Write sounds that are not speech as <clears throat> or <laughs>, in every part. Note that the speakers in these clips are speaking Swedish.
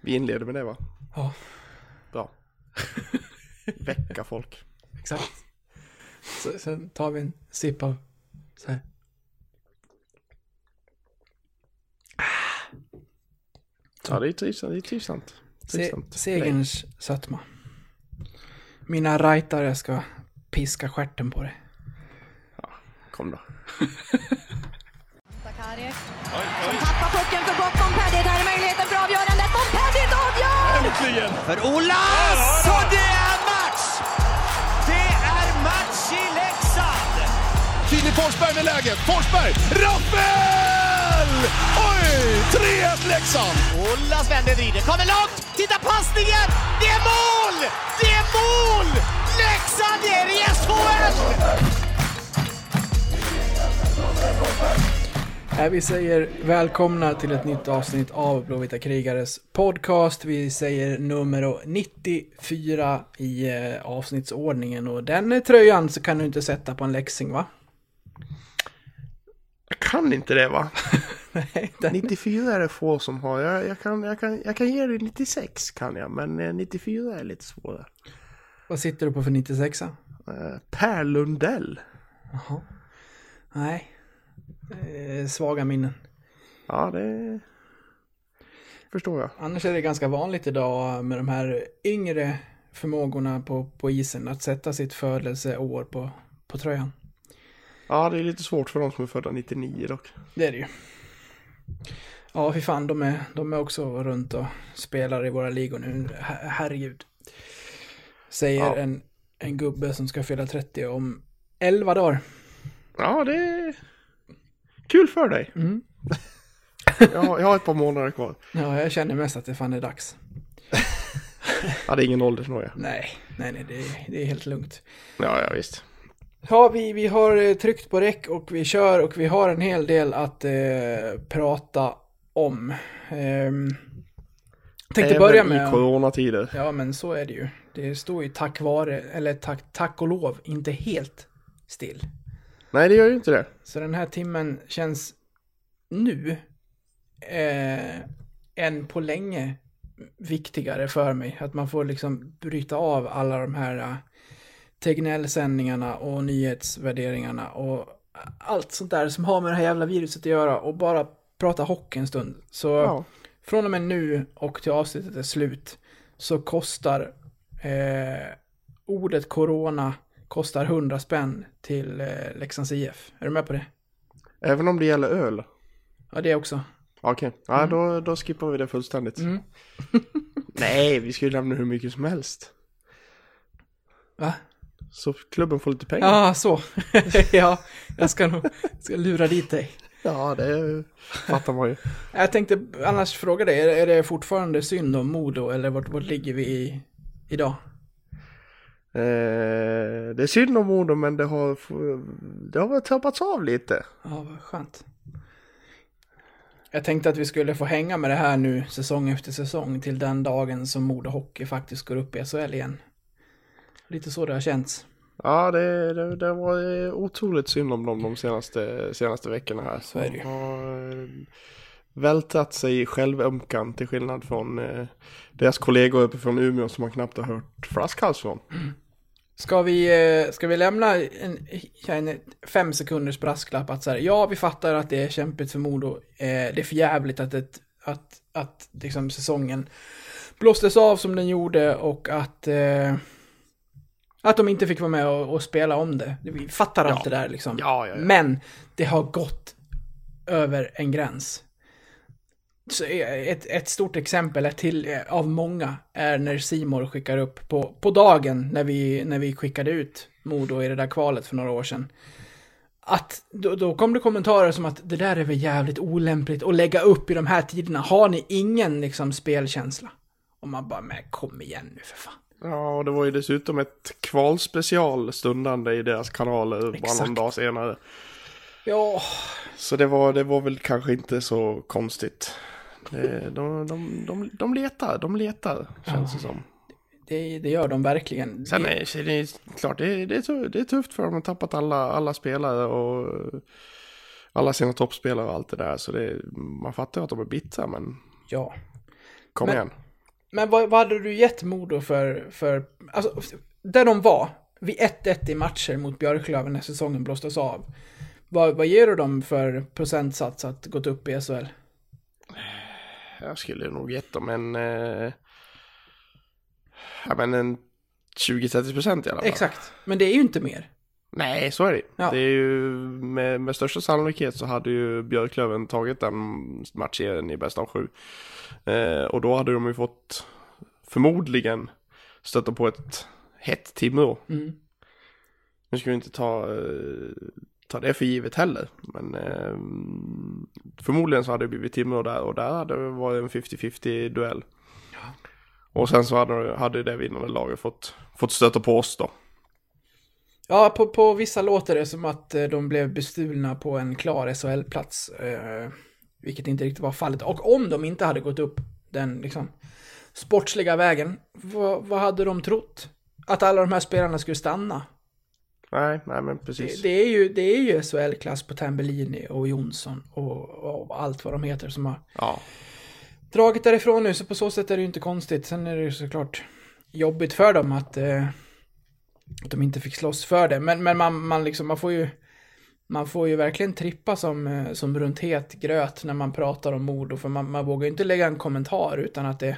Vi inleder med det va? Ja, Bra. Väcka folk. exakt. Så, sen tar vi en sipp av så här. Ja, det är trivsamt. Det är trivsamt. Se, trivsamt. segerns sötma. Mina rightare ska piska stjärten på det. Kom då. <laughs> Som tappar pucken för gott. Montpellier, där är möjligheten för avgörandet. Montpellier avgör! För Ola! Så det är match! Det är match i Leksand! Filip Forsberg med läget. Forsberg! Rappel! Oj! 3-1 Leksand! Ola vänder vrider, kommer långt! Titta passningen! Det är mål! Det är mål! Leksand är i SHL! Här vi säger välkomna till ett nytt avsnitt av Blåvita krigares podcast. Vi säger nummer 94 i eh, avsnittsordningen och den eh, tröjan så kan du inte sätta på en läxing va? Jag kan inte det va? <laughs> Nej, den, 94 är det få som har. Jag, jag, kan, jag, kan, jag kan ge dig 96 kan jag. Men eh, 94 är lite svårare. vad sitter du på för 96 Eh, per Lundell. Jaha. Nej. Eh, svaga minnen. Ja, det förstår jag. Annars är det ganska vanligt idag med de här yngre förmågorna på, på isen att sätta sitt födelseår på, på tröjan. Ja, det är lite svårt för de som är födda 99 dock. Det är det ju. Ja, fy fan, de är, de är också runt och spelar i våra ligor nu. Her- Herregud. Säger Ja. en, en gubbe som ska fylla 30 om 11 dagar. Ja, det kul för dig. Mm. <laughs> Jag har, jag har ett par månader kvar. Ja, jag känner mest att det fan är dags. Ja, det är ingen åldersnoja. Nej, nej, nej, det, är- det är helt lugnt. Ja, ja visst. Ja, vi, vi har eh, tryckt på räck och vi kör och vi har en hel del att eh, prata om. Ehm, tänkte Även börja i med... coronatider. Ja, men så är det ju. Det står ju tack vare, eller tack, tack och lov, inte helt still. Nej, det gör ju inte det. Så den här timmen känns nu eh, än på länge viktigare för mig. Att man får liksom bryta av alla de här uh, Tegnell-sändningarna och nyhetsvärderingarna och allt sånt där som har med det här jävla viruset att göra och bara prata hockey en stund. Så Ja. från och med nu och till avsnittet är slut så kostar eh, ordet corona kostar 100 spänn till eh, Leksands IF. Är du med på det? Även om det gäller öl. Ja, det också. Okej, ja, då, då skippar vi det fullständigt. Mm. <laughs> Nej, vi ska ju lämna hur mycket som helst. Va? Så klubben får lite pengar. Ja, så. <laughs> ja, jag ska nog ska lura dit dig. Ja, det fattar man ju. <laughs> Jag tänkte annars fråga dig, är, är det fortfarande synd om Modo eller vart, vart ligger vi i, idag? Eh, det är synd om Modo, men det har, det har tappats av lite. Ja, vad skönt. Jag tänkte att vi skulle få hänga med det här nu säsong efter säsong till den dagen som Modo Hockey faktiskt går upp i SHL igen. Lite så det har känts. Ja, det, det, det var otroligt synd om dem de senaste, senaste veckorna här. Så är det ju. De har eh, vältat sig i självömkan till skillnad från eh, deras kollegor uppe från Umeå som man knappt har hört flaskhals från. Ska vi, eh, ska vi lämna en, en fem sekunders brasklapp att så här, ja vi fattar att det är kämpigt för Modo. Eh, det är för jävligt att, ett, att, att liksom säsongen blåstes av som den gjorde och att, eh, att de inte fick vara med och, och spela om det. Vi fattar allt det där liksom. Ja, ja, ja. Men det har gått över en gräns. Eh, ett, ett stort exempel ett till, eh, av många är när Simor skickar upp på, på dagen när vi, när vi skickade ut Modo i det där kvalet för några år sedan. Att då, då kom det kommentarer som att det där är väl jävligt olämpligt att lägga upp i de här tiderna. Har ni ingen liksom spelkänsla? Och man bara, men kom igen nu för fan. Ja, och det var ju dessutom ett kvalspecial stundande i deras kanaler bara Exakt. någon dag senare. Ja, Så det var, det var väl kanske inte så konstigt. Det, de, de, de, de letar, de letar, känns det som. det, det gör de verkligen. Sen är så är det klart, det, är- det, är tu- det är tufft för dem att ha tappat alla, alla spelare och alla sina toppspelare och allt det där. Så det, man fattar ju att de är bittra, men Ja. kom Men- igen. Men vad, vad hade du gett Modo för, för, alltså, där de var, vid 1-1 i matcher mot Björklöven när säsongen blåstes av. Vad, vad ger du dem för procentsats att gått upp i SHL? Jag skulle nog gett dem en... Eh, ja men en 20-30 procent i alla fall. Exakt, men det är ju inte mer. Nej, så är det Ja. Det är ju med, med största sannolikhet så hade ju Björklöven tagit den matchserien i bästa av sju. Eh, och då hade de ju fått förmodligen stöta på ett hett Timrå. Mm. Nu ska vi inte ta, eh, ta det för givet heller. Men eh, förmodligen så hade det blivit Timrå där och där hade det varit en 50-50 duell. Och sen så hade, hade det vinnande laget fått, fått stöta på oss då. Ja, på, på vissa låter det som att eh, de blev bestulna på en klar SHL-plats. Eh, vilket inte riktigt var fallet. Och om de inte hade gått upp den liksom, sportsliga vägen, vad, vad hade de trott? Att alla de här spelarna skulle stanna? Nej, nej men Det, precis. det är ju, det är ju SHL-klass på Tambellini och Jonsson och, och allt vad de heter som har Ja, dragit därifrån nu, så på så sätt är det ju inte konstigt. Sen är det ju såklart jobbigt för dem att, eh, att de inte fick slåss för det. Men, men man, man, liksom, man får ju man får ju verkligen trippa som, eh, som runt het gröt när man pratar om mord. För man, man vågar ju inte lägga en kommentar utan att det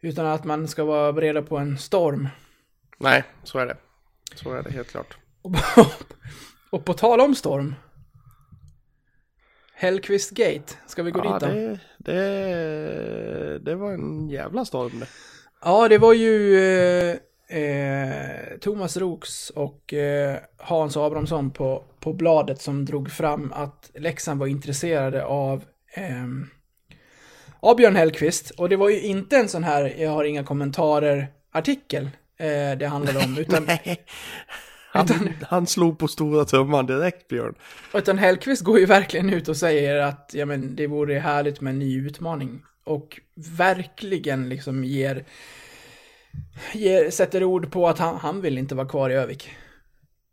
utan att man ska vara beredd på en storm. nej, så är det. Så är det helt klart. Och, <laughs> på tal om storm. Hellqvist Gate, ska vi gå Ja, dit då? det, det, det var en jävla storm det. Ja, det var ju eh, eh, Thomas Roks och eh, Hans Abrahamsson på, på bladet som drog fram att Leksand var intresserade av, eh, av Björn Hellqvist. Och det var ju inte en sån här, jag har inga kommentarer-artikel eh, det handlade om, utan, <laughs> Han, han slog på stora trumman direkt Björn. utan Hellqvist går ju verkligen ut och säger att ja, men, det vore härligt med en ny utmaning. Och verkligen liksom ger, ger sätter ord på att han, han vill inte vara kvar i Övik.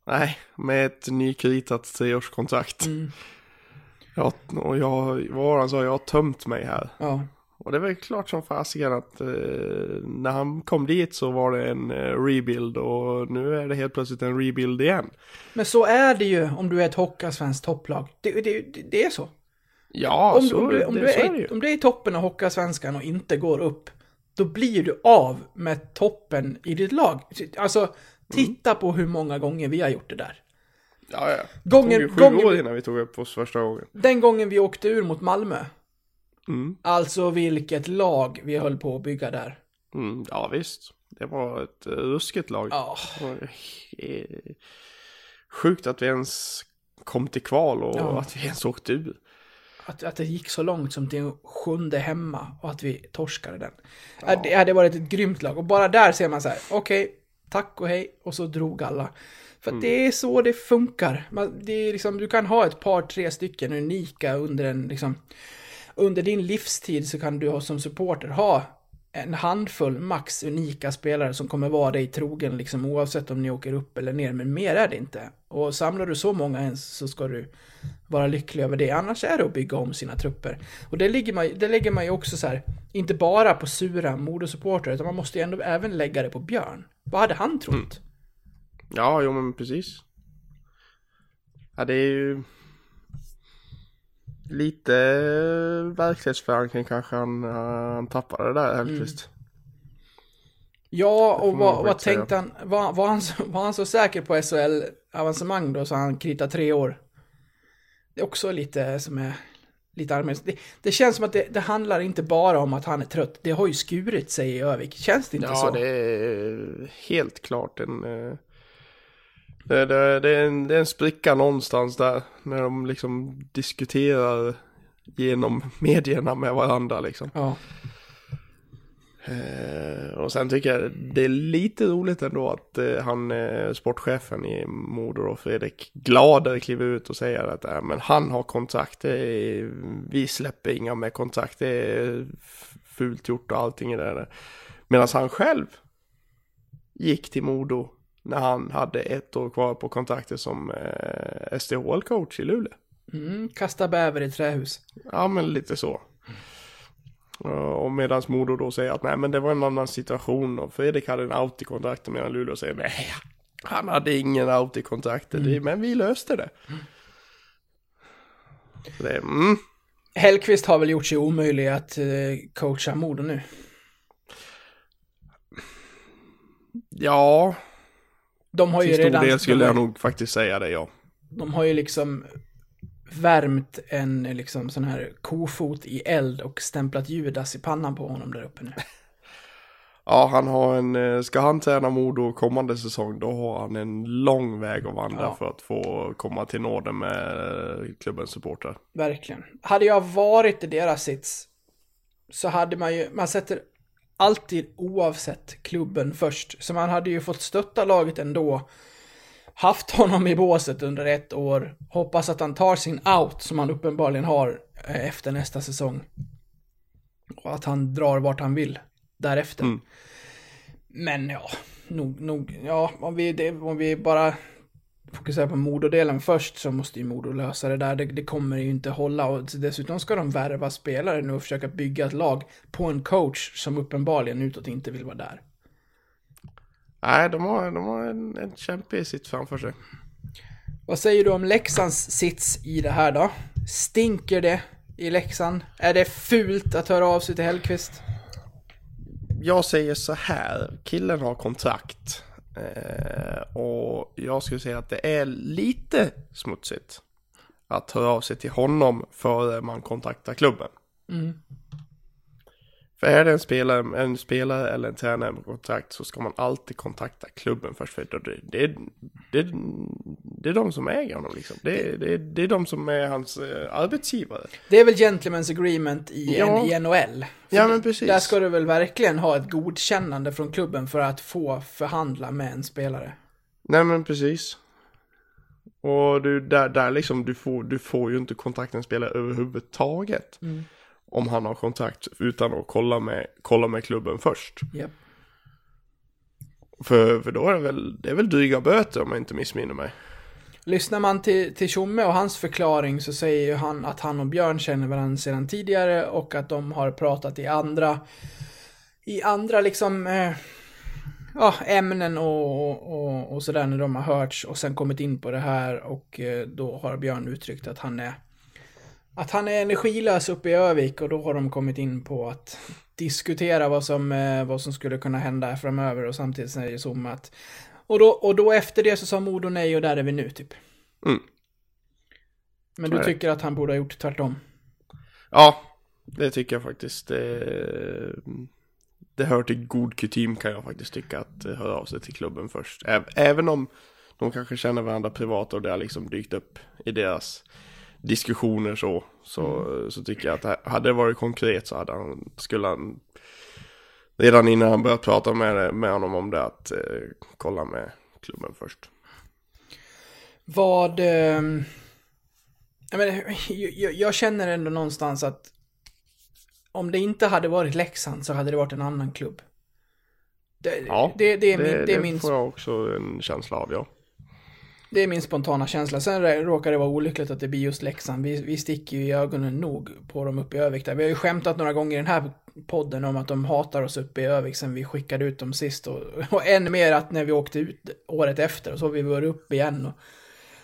Nej, med ett nykritat treårskontrakt. Mm. Ja, och jag, vad han sa, jag har tömt mig här. Ja. Och det var ju klart som fasiken att eh, när han kom dit så var det en eh, rebuild och nu är det helt plötsligt en rebuild igen. Men så är det ju om du är ett Hockeyallsvenskt topplag. Det, det, det, är så. Ja, om, så, om, du, om, det, du är det är, om du är i toppen av Hockeyallsvenskan och inte går upp, då blir du av med toppen i ditt lag. Alltså, titta på hur många gånger vi har gjort det där. Ja, ja. Gången- det tog ju sju gången år innan vi tog upp oss första gången. Den gången vi åkte ur mot Malmö, Mm. alltså vilket lag vi höll på att bygga där. Mm, ja, visst. Det var ett eh, ruskigt lag. Ja, Sjukt att vi ens kom till kval och Ja. att vi ens åkte ur. att, att det gick så långt som till sjunde hemma och att vi torskade den. Ja. Det hade varit ett grymt lag och bara där ser man så här, okej, tack och hej och så drog alla. För att det är så det funkar. Man, det är liksom, du kan ha ett par, tre stycken unika under en, liksom, under din livstid så kan du som supporter ha en handfull max unika spelare som kommer vara dig trogen liksom oavsett om ni åker upp eller ner, men mer är det inte. Och samlar du så många ens så ska du vara lycklig över det, annars är det att bygga om sina trupper. Och det lägger man, det lägger man ju också så här, inte bara på sura modersupportrar, utan man måste ju ändå även lägga det på Björn. Vad hade han trott? Mm. Ja, jo men precis. Ja, det är ju lite verklighetsförankring kanske han, han tappade där Hellqvist. Ja, får och vad, vad tänkte han, var, var, han så, var han så säker på SHL-avancemang då så han kritar tre år? Det är också lite som är lite allmänt. Det, det känns som att det, det handlar inte bara om att han är trött. Det har ju skurit sig i Övik. Känns det inte Ja, så? det är helt klart en... eh, Det, det, det, är en, det är en spricka någonstans där. När de liksom diskuterar genom medierna med varandra liksom. Ja. Eh, och sen tycker jag det är lite roligt ändå att eh, han, eh, sportchefen i Modo och Fredrik Glader kliver ut och säger att äh, men han har kontrakt, är, vi släpper inga med kontrakt, det är fult gjort och allting i det där. Medan han själv gick till Modo när han hade ett år kvar på kontraktet som eh, SDHL-coach i Luleå. Mm, kasta bäver i trähus. Ja, men lite så. Och medan Modo då säger att nej men det var en annan situation och Fredrik hade en out i kontraktet medan Luleå säger nej han hade ingen out i kontraktet Det- men vi löste det. Så det mm, Hellqvist har väl gjort sig omöjlig att eh, coacha Modo nu. ja, De har ju till stor redan... del skulle jag nog faktiskt säga det ja. de har ju liksom värmt en liksom sån här kofot i eld och stämplat Judas i pannan på honom där uppe nu. <laughs> Ja, han har en, eh, ska han träna Modo kommande säsong då har han en lång väg att vandra Ja. för att få komma till nåden med eh, klubbens supportrar. Verkligen. Hade jag varit i deras sits så hade man ju, man sätter alltid oavsett klubben först. Så man hade ju fått stötta laget ändå. Haft honom i båset under ett år. Hoppas att han tar sin out som han uppenbarligen har eh, efter nästa säsong. Och att han drar vart han vill därefter. Mm. Men ja, nog, nog, ja, om vi, det, om vi bara fokuserar på Mododelen först så måste ju Modo lösa det där. Det, det kommer ju inte hålla och dessutom ska de värva spelare nu och försöka bygga ett lag på en coach som uppenbarligen utåt inte vill vara där. Nej, de har, de har en, en kämpig sitt framför sig. Vad säger du om Leksands sits i det här då? Stinker det i Leksand? Är det fult att höra av sig till Hellqvist? Jag säger så här, killen har kontrakt. Eh, och jag skulle säga att det är lite smutsigt att höra av sig till honom före man kontaktar klubben. Mm. För är det en spelare, en spelare eller en tränare med kontrakt så ska man alltid kontakta klubben först. För det, det, det, det, är de som äger honom liksom. Det, det, det är de som är hans eh, arbetsgivare. Det är väl gentlemen's agreement i, Ja. en, i NHL? För Ja, men precis. Där ska du väl verkligen ha ett godkännande från klubben för att få förhandla med en spelare? Nej men precis. Och du, där, där liksom, du får, du får ju inte kontakta en spelare överhuvudtaget. Om han har kontrakt utan att kolla med, kolla med klubben först. Japp. För, för då är det väl, det är väl dryga böter om jag inte missminner mig. Lyssnar man till, till Tjomme och hans förklaring så säger ju han att han och Björn känner varandra sedan tidigare och att de har pratat i andra, i andra liksom, eh, ja, ämnen och, och, och, och sådär när de har hörts och sen kommit in på det här och eh, då har Björn uttryckt att han är att han är energilös uppe i Övik och då har de kommit in på att diskutera vad som, eh, vad som skulle kunna hända framöver och samtidigt säger Zoom att och då, och då efter det så sa Modo nej och där är vi nu typ. Mm. Men du tycker att han borde ha gjort tvärtom? Ja, det tycker jag faktiskt. Det, det hör till god kutym kan jag faktiskt tycka att eh, höra av sig till klubben först. Äv, även om de kanske känner varandra privat och det har liksom dykt upp i deras diskussioner så, så, så tycker jag att hade det varit konkret så hade han, skulle han redan innan han började prata med, med honom om det att eh, kolla med klubben först. Vad... ehm, jag, menar, jag, jag känner ändå någonstans att om det inte hade varit Leksand så hade det varit en annan klubb. Det, Ja, det, det, är, min, det, det, är det min, får jag också en känsla av, ja. Det är min spontana känsla. Sen råkar det vara olyckligt att det blir just Leksand. Vi, vi sticker ju i ögonen nog på dem uppe i Övik där. Vi har ju skämtat några gånger i den här podden om att de hatar oss uppe i Övik sen vi skickade ut dem sist. Och, <laughs> och än mer att när vi åkte ut året efter och så har vi varit uppe igen. Och,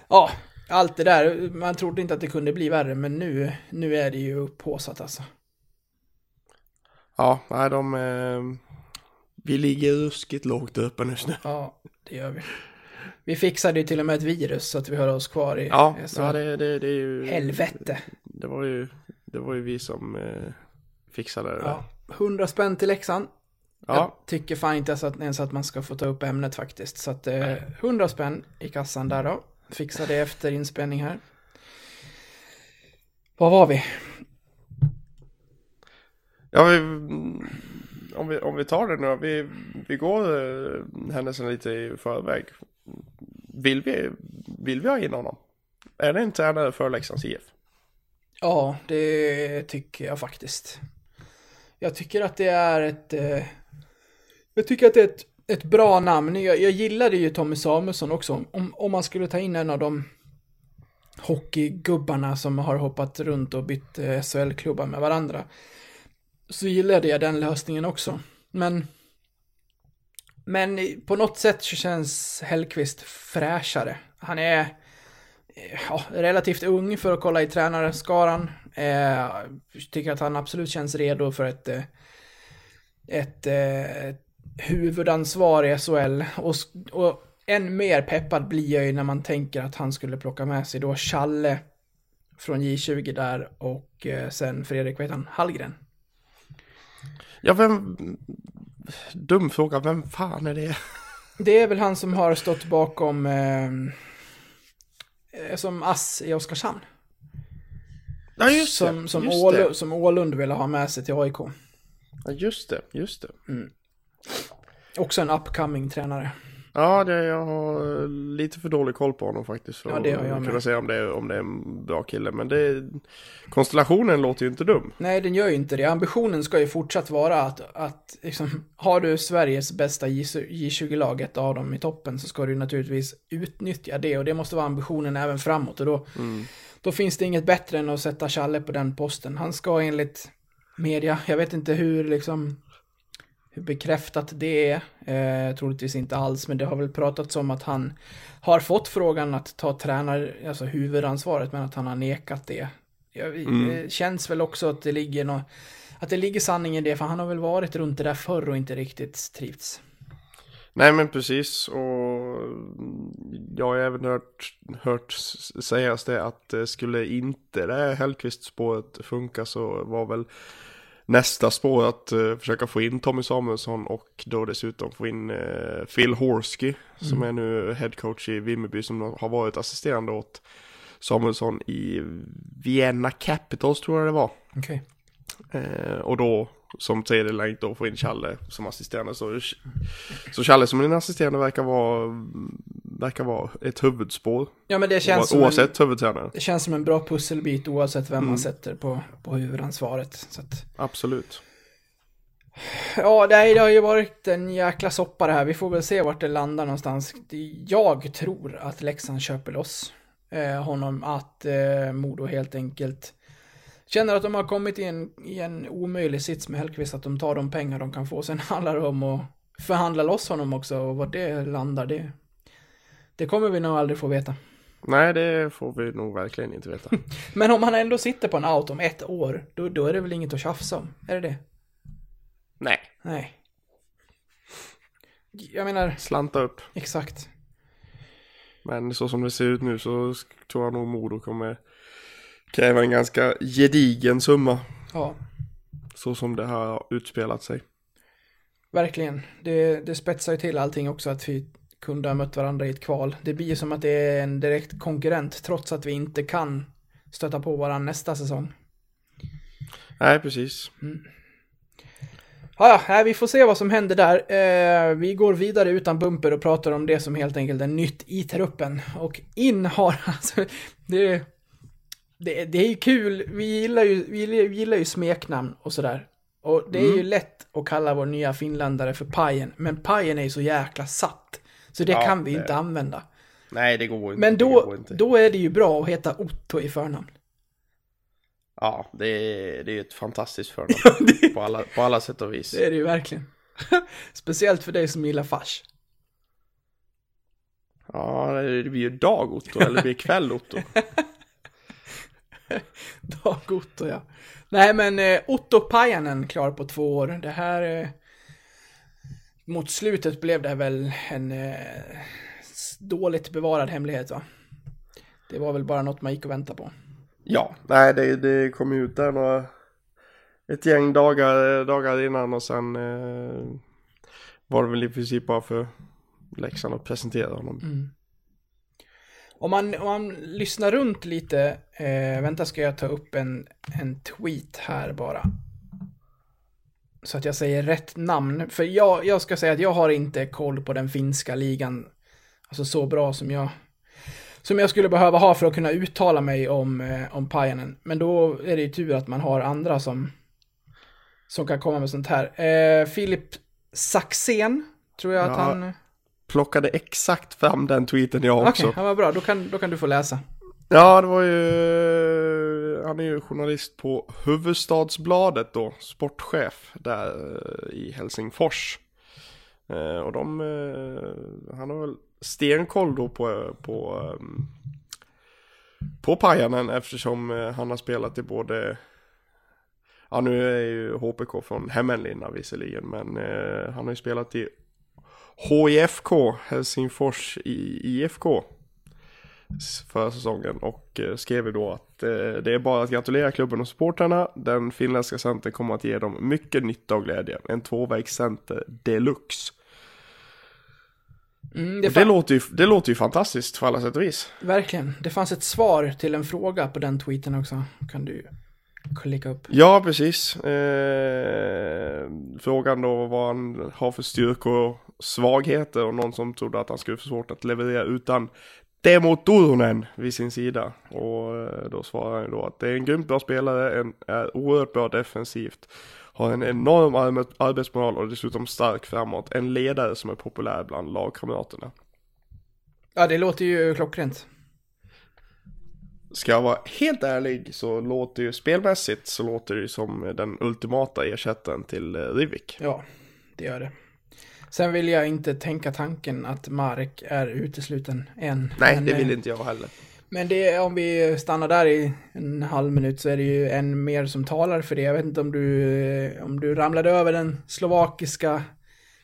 ja, allt det där. Man trodde inte att det kunde bli värre, men nu, nu är det ju upphåsat alltså. Ja, nej de... Eh, vi ligger ruskigt lågt uppe just nu. Ja, det gör vi. Vi fixade ju till och med ett virus så att vi höll oss kvar i... Ja, så, ja det, det, det är ju... Helvete. Det var ju, det var ju vi som eh, fixade det där. Ja, 100 spänn till Leksand. Ja. Jag tycker fan inte ens att, ens att man ska få ta upp ämnet faktiskt. Så att eh, 100 spänn i kassan där då. Fixa det efter inspelning här. Var var vi? Ja, vi, om, vi, om vi tar det nu vi, vi går eh, händelsen lite i förväg. Vill vi, vill vi ha in honom? Är det en tränare för Leksands IF? Ja, det tycker jag faktiskt. Jag tycker att det är ett... Eh, jag tycker att det är ett, ett bra namn. Jag, jag gillade ju Tommy Samuelsson också. Om, om man skulle ta in en av de hockeygubbarna som har hoppat runt och bytt eh, SHL-klubbar med varandra. Så gillade jag den lösningen också. Men, men på något sätt så känns Hellqvist fräschare. Han är eh, ja, relativt ung för att kolla i tränarskaran. Eh, tycker att han absolut känns redo för ett, eh, ett, ett huvudansvar i SHL. Och, och än mer peppad blir jag ju när man tänker att han skulle plocka med sig då Challe från J20 där och sen Fredrik, vad heter han, Hallgren. Ja, vem... Dum fråga, vem fan är det? Det är väl han som har stått bakom eh, eh, som ass i Oskarshamn. Ja, just Som, det. som, just Ålund, det. som Ålund ville ha med sig till AIK. Ja, just det, just det. Också en upcoming tränare. Ja, det, jag har lite för dålig koll på honom faktiskt. För Ja, det har jag att med. kunna säga om det, är- om det är en bra kille. Men det, konstellationen låter ju inte dum. Nej, den gör ju inte det. Ambitionen ska ju fortsatt vara att, att liksom, har du Sveriges bästa J20-lag, ett av dem i toppen, så ska du naturligtvis utnyttja det och det måste vara ambitionen även framåt och då, då finns det inget bättre än att sätta Challe på den posten. Han ska enligt media, jag vet inte hur liksom hur bekräftat det är, eh, troligtvis inte alls, men det har väl pratats om att han har fått frågan att ta tränar, alltså huvudansvaret, men att han har nekat det. Jag, Det känns väl också att det ligger nå att det ligger sanning i det, för han har väl varit runt det där förr och inte riktigt trivts. Nej men precis och jag har även hört, hört sägas det att eh, skulle inte det här Hellqvist-spåret funka så var väl nästa spår att eh, försöka få in Tommy Samuelsson och då dessutom få in eh, Phil Horsky som är nu headcoach i Vimmerby som har varit assisterande åt Samuelsson i Vienna Capitals tror jag det var. Okej. Eh, och då som tredje länk då få in Challe som assisterande. Så, så Challe som en assisterande verkar vara, verkar vara ett huvudspår. Ja, men det känns, som en, Oavsett huvudtränare. det känns som en bra pusselbit oavsett vem man sätter på, på huvudansvaret. Att, Absolut. Ja, nej, det har ju varit en jäkla soppa det här. Vi får väl se vart det landar någonstans. Jag tror att Leksand köper loss eh, honom, att eh, Modo helt enkelt känner att de har kommit i en, i en omöjlig sits med Hellkvist, att de tar de pengar de kan få. Sen <laughs> handlar det om att förhandla loss honom också, och vart det landar, det, det kommer vi nog aldrig få veta. Nej, det får vi nog verkligen inte veta. <laughs> Men om han ändå sitter på en out om ett år, då, då är det väl inget att tjafsa om? Är det det? Nej, Nej. Jag menar, slanta upp. exakt. Men så som det ser ut nu så tror jag nog Modo kommer kräva en ganska gedigen summa. Ja, Så som det har utspelat sig. verkligen. Det, det spetsar ju till allting också att vi kunde ha mött varandra i ett kval. Det blir ju som att det är en direkt konkurrent trots att vi inte kan stöta på varandra nästa säsong. Nej, precis. Ja, ja, nej, vi får se vad som händer där. Eh, vi går vidare utan bumper och pratar om det som helt enkelt är nytt i truppen. Och in har, <laughs> alltså, det, det, det är ju kul. Vi gillar ju, vi gillar, vi gillar ju smeknamn och sådär. Och det är ju lätt att kalla vår nya finländare för Pajen, men Pajen är ju så jäkla satt. Så det Ja, kan vi det- inte använda. Nej, det går inte. Men det då, går inte. då är det ju bra att heta Otto i förnamn. Ja, det är, det är ett fantastiskt förnamn. <laughs> på, alla, på alla sätt och vis. Det är det ju verkligen. <laughs> Speciellt för dig som gillar fars. Ja, det blir ju dag-Otto eller det blir kväll-Otto. <laughs> Dag Otto, ja. Nej, men eh, Otto Pajanen klar på två år. Det här... Eh, mot slutet blev det väl en eh, dåligt bevarad hemlighet, va? Det var väl bara något man gick och väntade på. Ja, nej det, det kom ut där några, ett gäng dagar, dagar innan och sen eh, var det väl i princip bara för Leksand att presentera honom. Om man, om man lyssnar runt lite, eh, vänta ska jag ta upp en, en tweet här bara. Så att jag säger rätt namn. För jag, jag ska säga att jag har inte koll på den finska ligan. Alltså så bra som jag, som jag skulle behöva ha för att kunna uttala mig om, eh, om Pajanen. Men då är det ju tur att man har andra som, som kan komma med sånt här. Eh, Filip Saxén, tror jag att Ja, han... Plockade exakt fram den tweeten jag Okej, också. ja, vad bra. Då kan, då kan du få läsa. Ja, det var ju, han är ju journalist på Huvudstadsbladet då, sportchef där eh, i Helsingfors. Eh, och de, eh, han har väl stenkoll då på, på, på Pajanen eftersom han har spelat i både Ja nu är ju HPK från Hemmenlinna visserligen men han har ju spelat i HIFK, Helsingfors i IFK förra säsongen och eh, skrev ju då att eh, det är bara att gratulera klubben och supportrarna. Den finländska centern kommer att ge dem mycket nytta och glädje. En tvåvägscenter deluxe. Mm, det det, fan- låter ju, det låter ju fantastiskt för alla sätt och vis. Verkligen. Det fanns ett svar till en fråga på den tweeten också. Kan du klicka upp. Ja, precis. Eh, frågan då vad han har för styrkor och svagheter och någon som trodde att han skulle få svårt att leverera utan Demo Turunen vid sin sida. Och eh, då svarar han ju då att det är en grymt bra spelare, en, är oerhört bra defensivt, har en enorm arbe- arbetsmoral och dessutom stark framåt. En ledare som är populär bland lagkamraterna. Ja, det låter ju klockrent. Ska jag vara helt ärlig så låter ju spelmässigt så låter det ju som den ultimata ersättaren till eh, Rivik. Ja, det gör det. Sen vill jag inte tänka tanken att Mark är utesluten än. Nej, Men, det vill eh, inte jag heller. Men det, om vi stannar där i en halv minut så är det ju en mer som talar för det. Jag vet inte om du, eh, om du ramlade över den slovakiska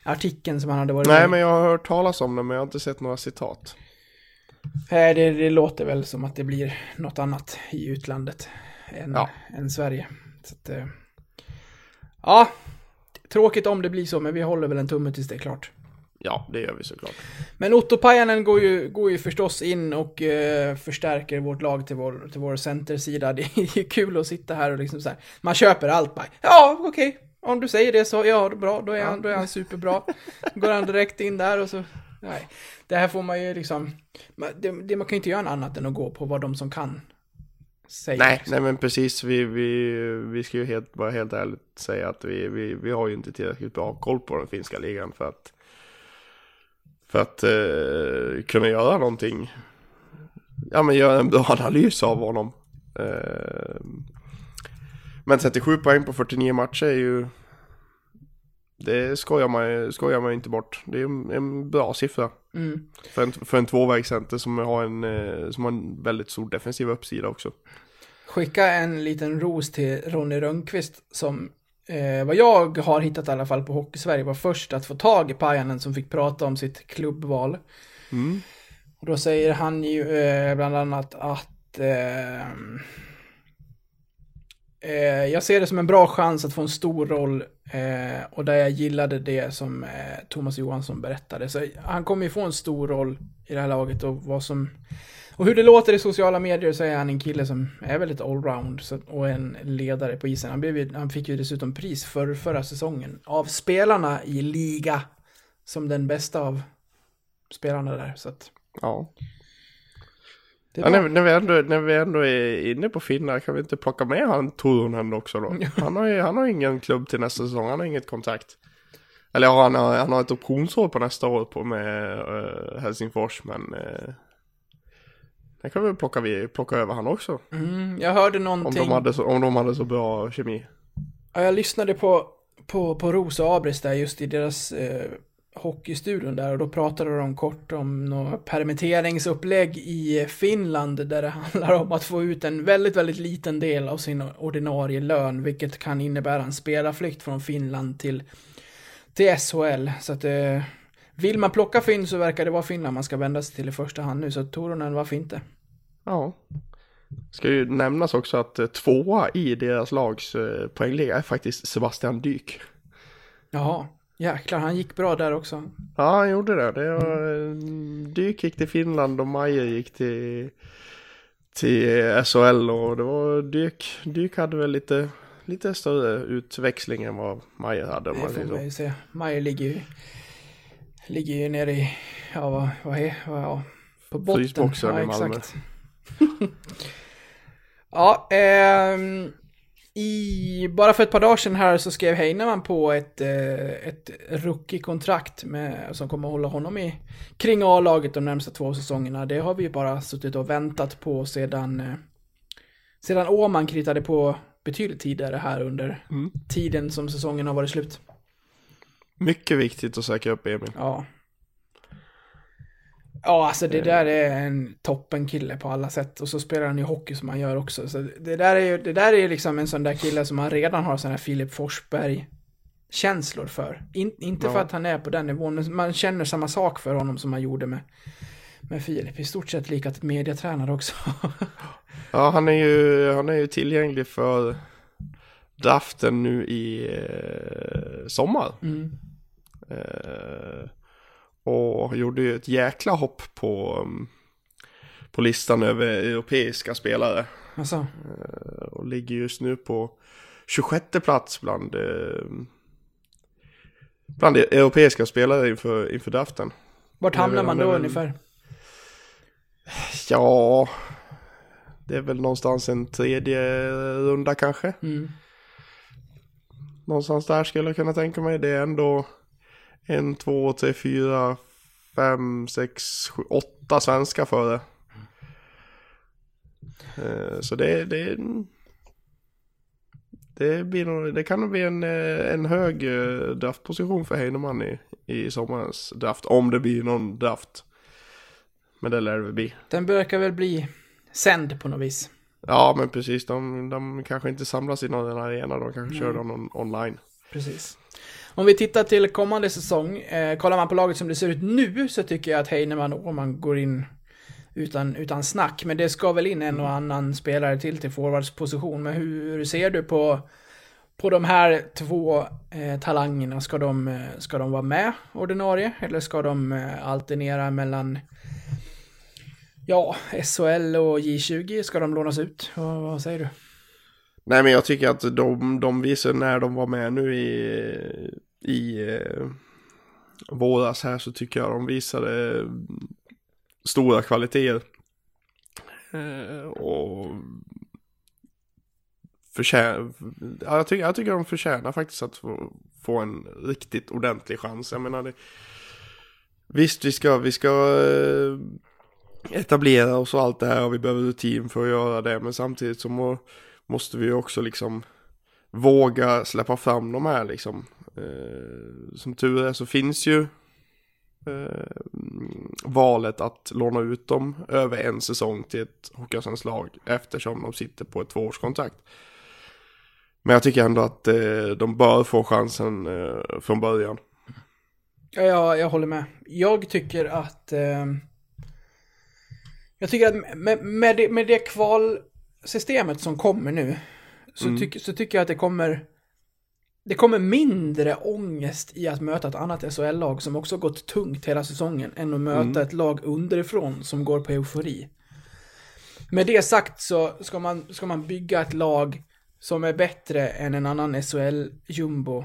artikeln som han hade varit Nej, med men jag har hört talas om det, men jag har inte sett några citat. Nej, det, det låter väl som att det blir något annat i utlandet än, Ja. än Sverige. Så att, eh, ja, tråkigt om det blir så, men vi håller väl en tumme tills det är klart. Ja, det gör vi såklart. Men Otto Pajanen går ju, går ju förstås in och eh, förstärker vårt lag till vår, till vår centersida. <laughs> Det är ju kul att sitta här och liksom så här. Man köper allt bara. Ja, okej. Om du säger det så, ja, bra, då är, han, då är han superbra. Går han direkt in där och så, nej. Det här får man ju liksom, det, det, man kan ju inte göra något annat än att gå på vad de som kan säger. Nej, nej men precis. Vi, vi, vi ska ju helt, bara helt ärligt säga att vi, vi, vi har ju inte tillräckligt bra koll på den finska ligan för att för att eh, kunna göra någonting. Ja, men göra en bra analys av honom. Eh, men 37 poäng på 49 matcher är ju det skojar man, skojar man ju inte bort. Det är en bra siffra. Mm. För en, för en tvåvägscenter som har en, eh, som har en väldigt stor defensiv uppsida också. Skicka en liten ros till Ronny Rönnqvist som eh, vad jag har hittat i alla fall på Hockeysverige var först att få tag i Pajanen som fick prata om sitt klubbval. Mm. Och då säger han ju eh, bland annat att eh, eh, jag ser det som en bra chans att få en stor roll eh, och där jag gillade det som eh, Thomas Johansson berättade. Så han kommer ju få en stor roll i det här laget och vad som och hur det låter i sociala medier så är han en kille som är väldigt allround så- och en ledare på isen. Han, blev ju, han fick ju dessutom pris för förra säsongen av spelarna i liga som den bästa av spelarna där. Så att Ja ja när, när, vi ändå, när vi ändå är inne på finnar kan vi inte plocka med han Turunen också då? Han har ju han har ingen klubb till nästa säsong, han har inget kontrakt. Eller ja, han har, han har ett optionsår på nästa år på med eh, Helsingfors men uh, det kan vi plocka, vi, plocka över han också. Mm, jag hörde Om någonting. de, hade så, om de hade så bra kemi. Ja, jag lyssnade på, på, på Ros och Abris där just i deras eh, hockeystudion där och då pratade de kort om något permitteringsupplägg i Finland där det <laughs> handlar om att få ut en väldigt, väldigt liten del av sin ordinarie lön vilket kan innebära en spelarflykt från Finland till, till SHL. Så att eh, vill man plocka Finn så verkar det vara Finland man ska vända sig till i första hand nu så Toronen, varför inte? Ja. Ska ju nämnas också att eh, tvåa i deras lags eh, poängliga är faktiskt Sebastian Dyk. Jaha, jäklar han gick bra där också. Ja, han gjorde det. det var, eh, Dyk gick till Finland och Majer gick till, till SHL och det var Dyk, Dyk hade väl lite, lite större utväxling än vad Majer hade Det får säger man ju se. Majer ligger ju, ligger ju nere i, ja vad, vad är, vad, ja, på botten. Frysboxen ja, i Malmö. <laughs> ja, ehm, I, bara för ett par dagar sedan här så skrev Heinemann på ett, eh, ett rookie-kontrakt med, som kommer att hålla honom i kring A-laget de närmsta två säsongerna. Det har vi ju bara suttit och väntat på sedan, eh, sedan Åman kritade på betydligt tidigare här under tiden som säsongen har varit slut. Mycket viktigt att säkra upp Emil. Ja. Ja, alltså det där är en toppenkille på alla sätt. Och så spelar han ju hockey som han gör också. Så det där är ju det där är ju liksom en sån där kille som man redan har sån här Filip Forsberg känslor för. In, inte för Ja. att han är på den nivån, men man känner samma sak för honom som man gjorde med, med Filip. I stort sett lika mediatränare också. <laughs> Ja, han är ju, han är ju tillgänglig för draften nu i eh, sommar. Mm. Eh, och gjorde ju ett jäkla hopp på, um, på listan över europeiska spelare. Alltså, Eh, och ligger just nu på 26 plats bland, eh, bland europeiska spelare inför, inför draften. vart hamnar man då väl- ungefär? Ja, det är väl någonstans en tredje runda kanske. Mm. Någonstans där skulle jag kunna tänka mig. Det är ändå en, två, tre, fyra, fem, sex, sju, åtta svenska före. Eh, Så det, det, det, blir nog, det kan nog bli en, eh, en hög eh, draftposition för Heinemann i, i sommarens draft. Om det blir någon draft. Men det lär det väl bli. Den verkar väl bli sänd på något vis. Ja men precis, de, de kanske inte samlas i någon arena, de kanske kör den on, online. Precis. Om vi tittar till kommande säsong, eh, kollar man på laget som det ser ut nu så tycker jag att Heinemann och Åhman går in utan, utan snack. Men det ska väl in en och annan spelare till till forwardsposition. Men hur, ser du på, på de här två eh, talangerna? Ska de, eh, ska de vara med ordinarie? Eller ska de eh, alternera mellan Ja, SHL och J20, ska de lånas ut? Vad, vad säger du? Nej men jag tycker att de, de visar när de var med nu i, i eh, våras här så tycker jag de visade stora kvaliteter. Eh, och förtjänar, ja, jag, tycker, jag tycker de förtjänar faktiskt att få, få en riktigt ordentlig chans. Jag menar det, visst vi ska, vi ska eh, etablera oss och allt det här och vi behöver rutin för att göra det men samtidigt så må, måste vi också liksom våga släppa fram de här liksom. Eh, som tur är så finns ju eh, valet att låna ut dem över en säsong till ett Hockeyallsvenskt lag eftersom de sitter på ett tvåårskontrakt. Men jag tycker ändå att eh, de bör få chansen eh, från början. Ja, jag, jag håller med. Jag tycker att... Eh, jag tycker att med, med, det, med det kvalsystemet som kommer nu så, Mm. tyck, så tycker jag att det kommer... Det kommer mindre ångest i att möta ett annat SHL-lag som också gått tungt hela säsongen än att möta Mm. ett lag underifrån som går på eufori. Med det sagt så ska man, ska man bygga ett lag som är bättre än en annan SHL-jumbo.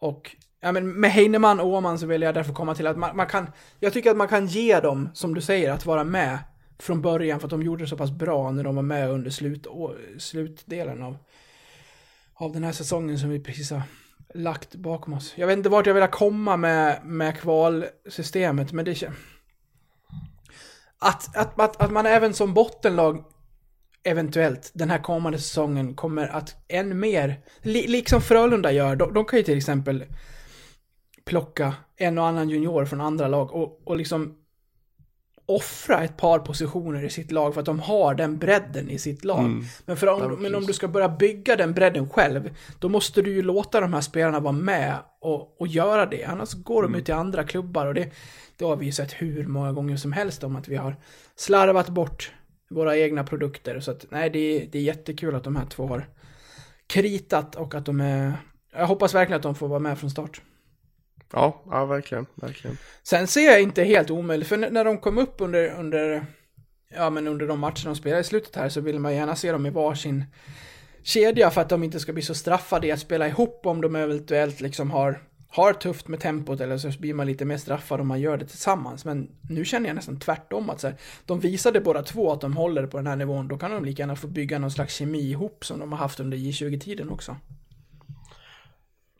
Och ja, men med Heinemann och Åman så vill jag därför komma till att man, man kan, jag tycker att man kan ge dem, som du säger, att vara med från början för att de gjorde det så pass bra när de var med under slut, slutdelen av, av den här säsongen som vi precis har lagt bakom oss. Jag vet inte vart jag vill komma med, med kvalsystemet, men det känns... Att, att, att, att man även som bottenlag eventuellt den här kommande säsongen kommer att än mer, li, liksom Frölunda gör, de, de kan ju till exempel plocka en och annan junior från andra lag och, och liksom offra ett par positioner i sitt lag för att de har den bredden i sitt lag. Men, för om, men om du ska börja bygga den bredden själv, då måste du ju låta de här spelarna vara med och, och göra det. Annars går de ut till andra klubbar och det, det har vi ju sett hur många gånger som helst om att vi har slarvat bort våra egna produkter. Så att nej, det är, det är jättekul att de här två har kritat och att de är... Jag hoppas verkligen att de får vara med från start. Ja, ja verkligen, verkligen. Sen ser jag inte helt omöjligt, för när de kom upp under, under, ja men under de matcher de spelade i slutet här så vill man gärna se dem i varsin kedja för att de inte ska bli så straffade i att spela ihop om de eventuellt liksom har har tufft med tempot eller så blir man lite mer straffad om man gör det tillsammans. Men nu känner jag nästan tvärtom att så här, de visade båda två att de håller på den här nivån. Då kan de lika gärna få bygga någon slags kemi ihop som de har haft under J20-tiden också.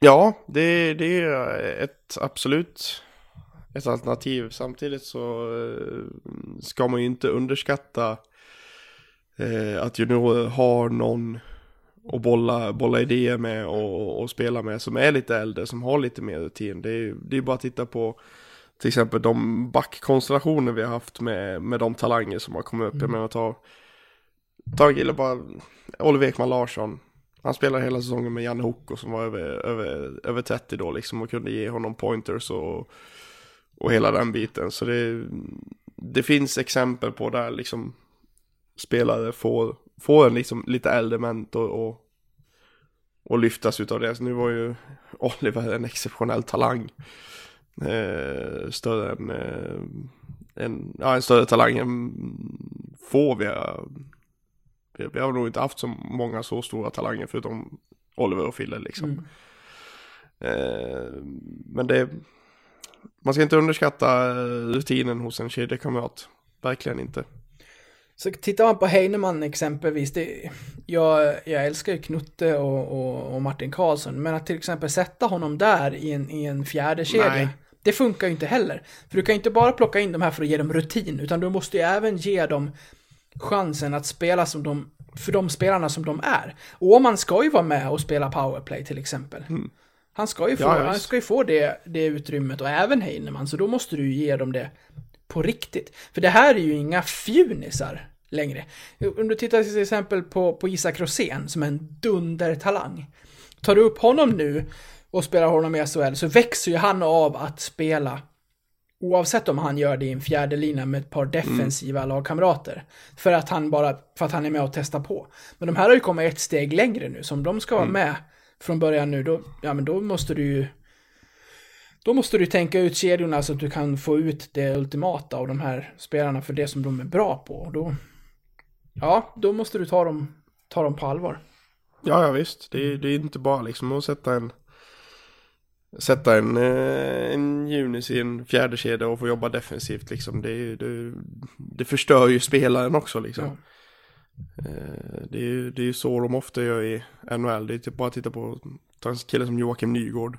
Ja, det, det är ett absolut ett alternativ. Samtidigt så eh, ska man ju inte underskatta eh, att juniorer har någon att bolla, bolla idéer med och, och spela med som är lite äldre, som har lite mer rutin. Det är ju det är bara att titta på till exempel de backkonstellationer vi har haft med, med de talanger som har kommit upp. Mm. Jag menar ta, ta en kille bara, Oliver Ekman Larsson. Han spelade hela säsongen med Janne Hoko som var över, över, över 30 då liksom och kunde ge honom pointers och, och hela den biten. Så det, det finns exempel på där liksom spelare får, får en liksom lite äldre mentor och, och lyftas utav det. Så nu var ju Oliver en exceptionell talang. Eh, större än, eh, en, ja, en större talang än få vi har. Vi, vi har nog inte haft så många så stora talanger förutom Oliver och Fille liksom. Mm. Eh, men det, man ska inte underskatta rutinen hos en kedjekamrat. Verkligen inte. Så tittar man på Heinemann exempelvis, det, jag, jag älskar ju Knutte och, och, och, Martin Karlsson, men att till exempel sätta honom där i en, i en fjärde kedja, det funkar ju inte heller. För du kan inte bara plocka in de här för att ge dem rutin, utan du måste ju även ge dem chansen att spela som de, för de spelarna som de är. Åman ska ju vara med och spela powerplay till exempel. Mm. Han ska ju få, ja, han ska ju få det, det utrymmet och även Heinemann, så då måste du ju ge dem det på riktigt. För det här är ju inga fjunisar längre. Om du tittar till exempel på, på Isak Rosén som är en dundertalang. Tar du upp honom nu och spelar honom i SHL så växer ju han av att spela Oavsett om han gör det i en fjärde lina med ett par defensiva mm. lagkamrater. För att han bara, för att han är med och testar på. Men de här har ju kommit ett steg längre nu, så om de ska vara mm. med från början nu, då, ja men då måste du ju då måste du tänka ut kedjorna så att du kan få ut det ultimata av de här spelarna för det som de är bra på. Då, ja, då måste du ta dem, ta dem på allvar. Ja, ja visst. Det är, det är inte bara liksom att sätta en sätta en, eh, en Junis i en fjärde kedja och få jobba defensivt liksom. Det, det, det förstör ju spelaren också liksom. Ja. Eh, det är ju så de ofta gör i NHL. Det är typ bara att titta på en kille som Joakim Nygård.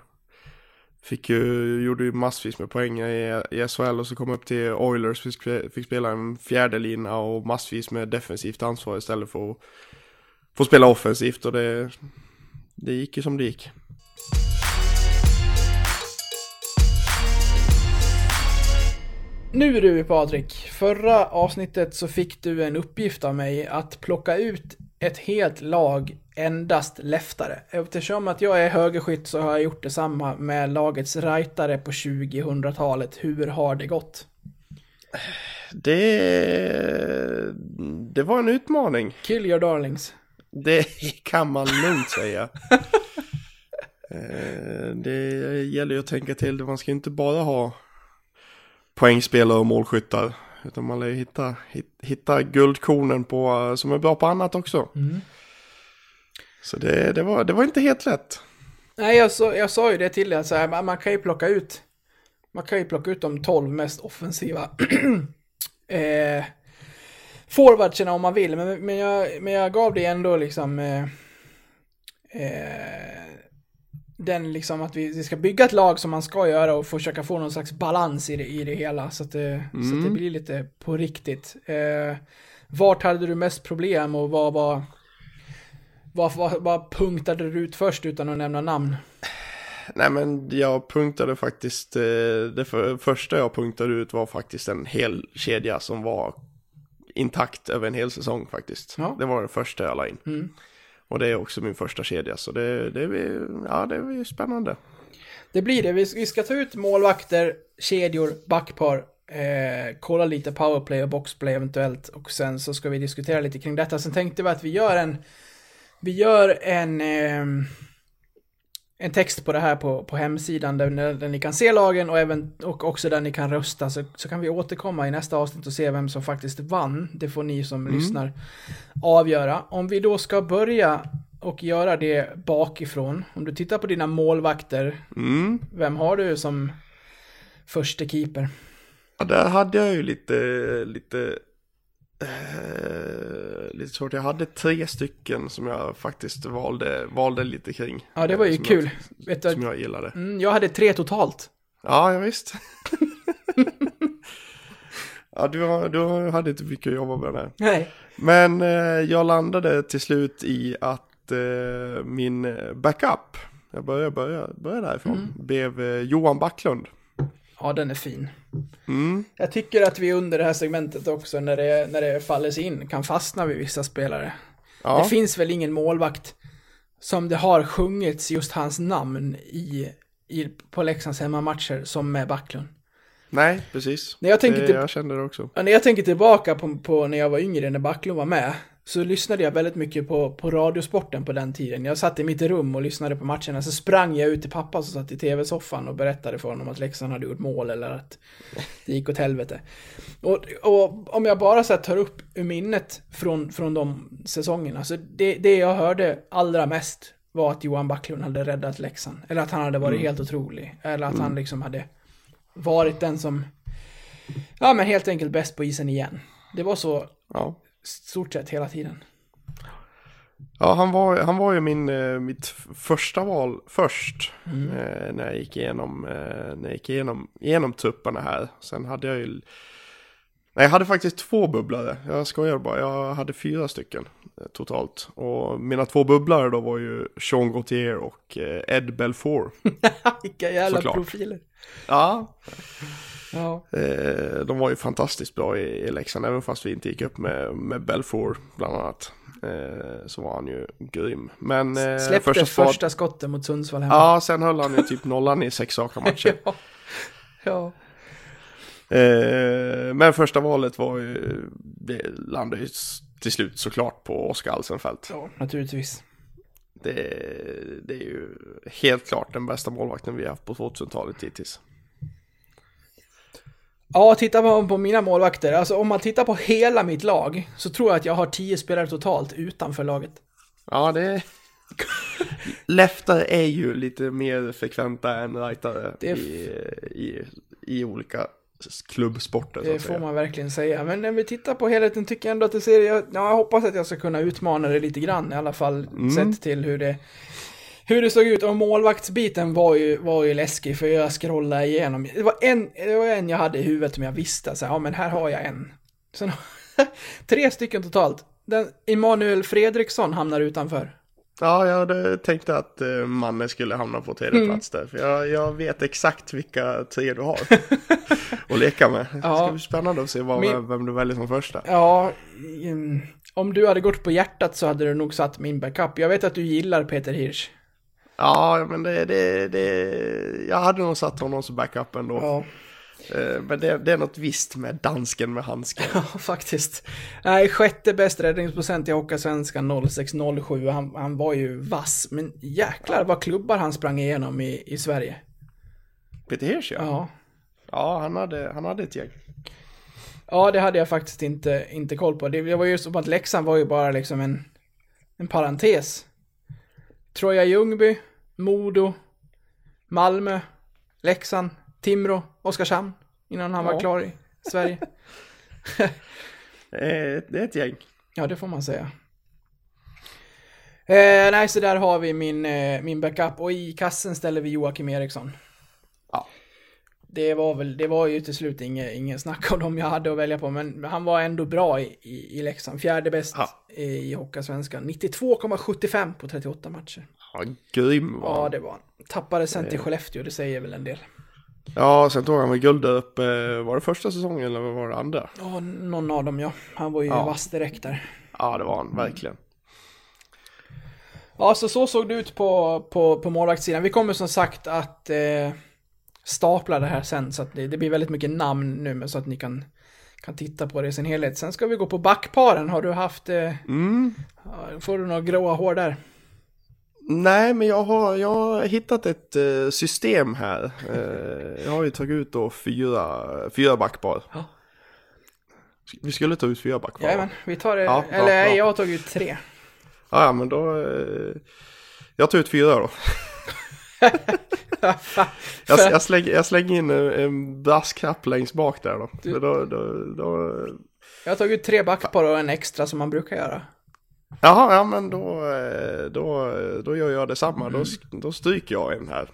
Fick ju, gjorde ju massvis med poäng i, i SHL och så kom upp till Oilers, fick, fick spela en fjärde lina och massvis med defensivt ansvar istället för att få spela offensivt och det, det gick ju som det gick. Nu du Patrik, förra avsnittet så fick du en uppgift av mig att plocka ut ett helt lag endast leftare. Eftersom att jag är högerskytt så har jag gjort detsamma med lagets rightare på 2000-talet. Hur har det gått? Det, det var en utmaning. Kill your darlings. Det kan man lugnt säga. <laughs> Eh, det gäller ju att tänka till. Man ska inte bara ha poängspelare och målskyttar. Utan man lär hitta, hitta guldkornen på, som är bra på annat också. Mm. Så det, det, var, det var inte helt lätt. Nej, jag, så, jag sa ju det till dig, så man, man kan ju plocka ut man kan ju plocka ut de 12 mest offensiva <clears throat> eh, forwardserna om man vill, men, men, jag, men jag gav det ändå liksom eh, eh, den liksom att vi, vi, ska bygga ett lag som man ska göra och försöka få någon slags balans i det, i det hela så att det, mm. så att det mm. blir lite på riktigt. Eh, vart hade du mest problem och vad var vad, vad, vad punktade du ut först utan att nämna namn? Nej men jag punktade faktiskt, eh, det för, första jag punktade ut var faktiskt en hel kedja som var intakt över en hel säsong faktiskt. Ja. Det var det första jag la in. Mm. Och det är också min första kedja, så det, det, är, ja, det blir spännande. Det blir det. Vi, vi ska ta ut målvakter, kedjor, backpar, eh, kolla lite powerplay och boxplay eventuellt och sen så ska vi diskutera lite kring detta. Sen tänkte vi att vi gör en, vi gör en, eh, en text på det här på, på hemsidan där, där ni kan se lagen och, även, och också där ni kan rösta så, så kan vi återkomma i nästa avsnitt och se vem som faktiskt vann. Det får ni som mm. lyssnar avgöra. Om vi då ska börja och göra det bakifrån. Om du tittar på dina målvakter, Mm. vem har du som första keeper? Ja, där hade jag ju lite, lite, eh, lite svårt. Jag hade tre stycken som jag faktiskt valde, valde lite kring. Ja, det var ju som kul. Vet Jag, som du, jag gillade. mm, jag hade tre totalt. Ja, ja visst. <laughs> ja, du, har, du hade inte mycket att jobba med där. Nej. Men eh, jag landade till slut i att eh, min backup, jag börjar, börjar, börjar därifrån, Mm. blev eh, Johan Backlund. Ja, den är fin. Mm. Jag tycker att vi under det här segmentet också, när det, när det faller sig in, kan fastna vid vissa spelare. Ja, Det finns väl ingen målvakt som det har sjungits just hans namn i, i på Leksands hemmamatcher som med Backlund. nej, precis. När jag tänker det, till- jag kände det också. När jag tänker tillbaka på, på när jag var yngre, när Backlund var med, så lyssnade jag väldigt mycket på, på Radiosporten på den tiden. Jag satt i mitt rum och lyssnade på matcherna, så sprang jag ut till pappa som satt i tv-soffan och berättade för honom att Leksand hade gjort mål eller att det gick åt helvete. Och, och om jag bara så tar upp ur minnet från, från de säsongerna, så det, det jag hörde allra mest var att Johan Backlund hade räddat Leksand. Eller att han hade varit helt otrolig. Eller att han liksom hade varit den som, ja men helt enkelt bäst på isen igen. Det var så Ja. Stort sett hela tiden. Ja, han var, han var ju min, eh, mitt första val först. Eh, när jag gick igenom, eh, när jag gick igenom, igenom trupperna här. Sen hade jag ju... Nej, jag hade faktiskt två bubblare. Jag skojar bara. Jag hade fyra stycken eh, totalt. Och mina två bubblare då var ju Sean Gauthier och eh, Ed Belfour. <laughs> Vilka jävla Såklart. profiler. ja, Ja. Eh, de var ju fantastiskt bra i, i Leksand, även fast vi inte gick upp med, med Belfour bland annat. Eh, så var han ju grym. Men eh, Släppte första, första, spad- skottet mot Sundsvall hemma. Ja, sen höll han ju typ nollan i sex raka matcher. <laughs> ja. ja. eh, men första valet var ju, det landade ju till slut såklart på Oskar Alsenfelt. Ja, naturligtvis. Det, det är ju helt klart den bästa målvakten vi har haft på 2000-talet hittills. Ja, titta på, på mina målvakter. Alltså om man tittar på hela mitt lag så tror jag att jag har tio spelare totalt utanför laget. Ja, det... <laughs> Leftare är ju lite mer frekventa än rightare Det i, i, i olika klubbsporter Det får säga. man verkligen säga. Men när vi tittar på helheten tycker jag ändå att det ser... Jag, ja, jag hoppas att jag ska kunna utmana det lite grann i alla fall. Mm. Sett till hur det, hur det såg ut. Och målvaktsbiten var ju, var ju läskig för jag scrollade igenom. Det var en, det var en jag hade i huvudet som jag visste. Så här, ja men här har jag en. Sen, <laughs> tre stycken totalt. Den, Emanuel Fredriksson hamnar utanför. Ja, jag hade tänkt att uh, Manne skulle hamna på tredje Mm. plats där. För jag, jag vet exakt vilka tre du har <laughs> att leka med. Det ska Ja. bli spännande att se vad, Min- vem du väljer som första. Ja, mm, om du hade gått på hjärtat så hade du nog satt min backup. Jag vet att du gillar Peter Hirsch. Ja, men det, det, det, jag hade nog satt honom som backup ändå. Ja. Eh, Men det, det är något visst med dansken med handsken. <laughs> Ja, faktiskt. Nej, sjätte bäst räddningsprocent i Hockeysvenskan 0607. Han, han var ju vass, men jäklar vad klubbar han sprang igenom i, i Sverige. Peter Hirsch ja. Ja. Ja, han hade, han hade ett gäng. Ja, det hade jag faktiskt inte, inte koll på. Det, det var ju som att Leksand var ju bara liksom en, en parentes. Troja Ljungby, Modo, Malmö, Leksand, Timrå, Oskarshamn. Innan han var Ja. klar i Sverige. <laughs> <laughs> Eh, Det är ett gäng. Ja, det får man säga. Eh, nej, så där har vi min, eh, min backup. Och i kassen ställer vi Joakim Eriksson. Ja. Det var väl, det var ju till slut inget, ingen snack om dem jag hade att välja på, men han var ändå bra i, i, i Leksand. Fjärde bäst Ja. i Hockeysvenskan. 92,75 på 38 matcher. Ja, grym var Ja, det var han. Tappade sen till Skellefteå, det säger väl en del. Ja, sen tog han väl guld där uppe. Var det första säsongen eller var det andra? Ja, någon av dem ja. Han var ju Ja. vass direkt där. Ja, det var han verkligen. Ja, så så såg det ut på, på, på målvaktssidan. Vi kommer som sagt att eh, stapla det här sen, så att det, det blir väldigt mycket namn nu, men så att ni kan, kan titta på det i sin helhet. Sen ska vi gå på backparen. Har du haft, eh, Mm. får du några gråa hår där? Nej, men jag har, jag har hittat ett eh, system här. Eh, jag har ju tagit ut då fyra, fyra backpar. Ja. Vi skulle ta ut fyra backpar. Jajamän, vi tar det. Ja, eller bra. jag har tagit ut tre. Ja, ja, men då... Eh, jag tar ut fyra då. <laughs> Jag, jag, slänger, jag slänger in en, en brasklapp längst bak där då. För då, då, då Jag har tagit ut tre backpar och en extra som man brukar göra. Jaha, ja men då, eh, då, då gör jag detsamma. Då, då stryker jag en här.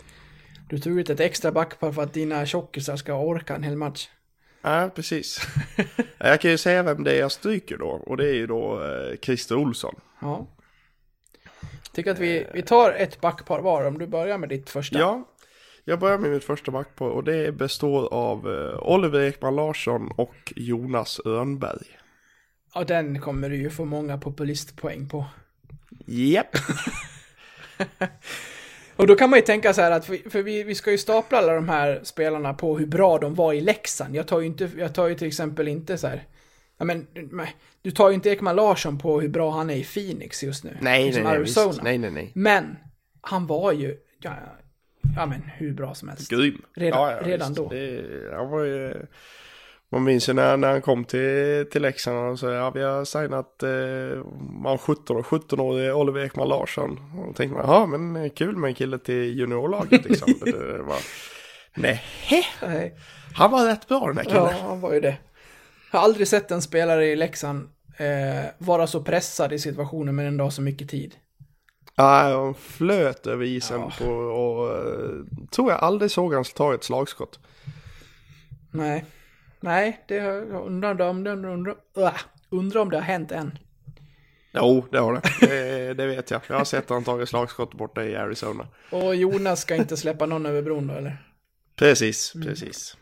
Du tog ut ett extra backpar för att dina tjockisar ska orka en hel match. Ja, precis. jag kan ju säga vem det är jag stryker då. Och det är ju då eh, Christer Olsson. Ja. Tycker att vi, vi tar ett backpar var om du börjar med ditt första. Ja, jag börjar med mitt första backpar och det består av eh, Oliver Ekman Larsson och Jonas Örnberg. Ja, den kommer du ju få många populistpoäng på. Japp. <laughs> Och då kan man ju tänka så här att, för vi, vi ska ju stapla alla de här spelarna på hur bra de var i Leksand. Jag tar ju inte, jag tar ju till exempel inte så här, ja men, du tar ju inte Ekman Larsson på hur bra han är i Phoenix just nu. Nej, Som nej, nej, Arizona. visst. nej, nej, nej. Men, han var ju, ja, ja men hur bra som helst. Grym. Redan- redan visst. då. Det, han var ju, man minns ju när, när han kom till, till Leksand och sa ja vi har signat eh, man 17 och 17-årig Oliver Ekman Larsson. Och då tänkte man, ja men kul med en kille till juniorlaget liksom. <laughs> det, var, nej, Nej. han var rätt bra den här killen. Ja, han var ju det. Jag har aldrig sett en spelare i Leksand eh, vara så pressad i situationen men ändå ha så mycket tid. Ja, han flöt över isen Ja. på, och eh, tror jag aldrig såg han ta ett slagskott. Nej. Nej, det jag undrar om det, undrar, undrar om det har hänt än. Jo, det har det. det. Det vet jag. Jag har sett han tagit slagskott borta i Arizona. Och Jonas ska inte släppa någon över bron då eller? Precis, Mm. precis.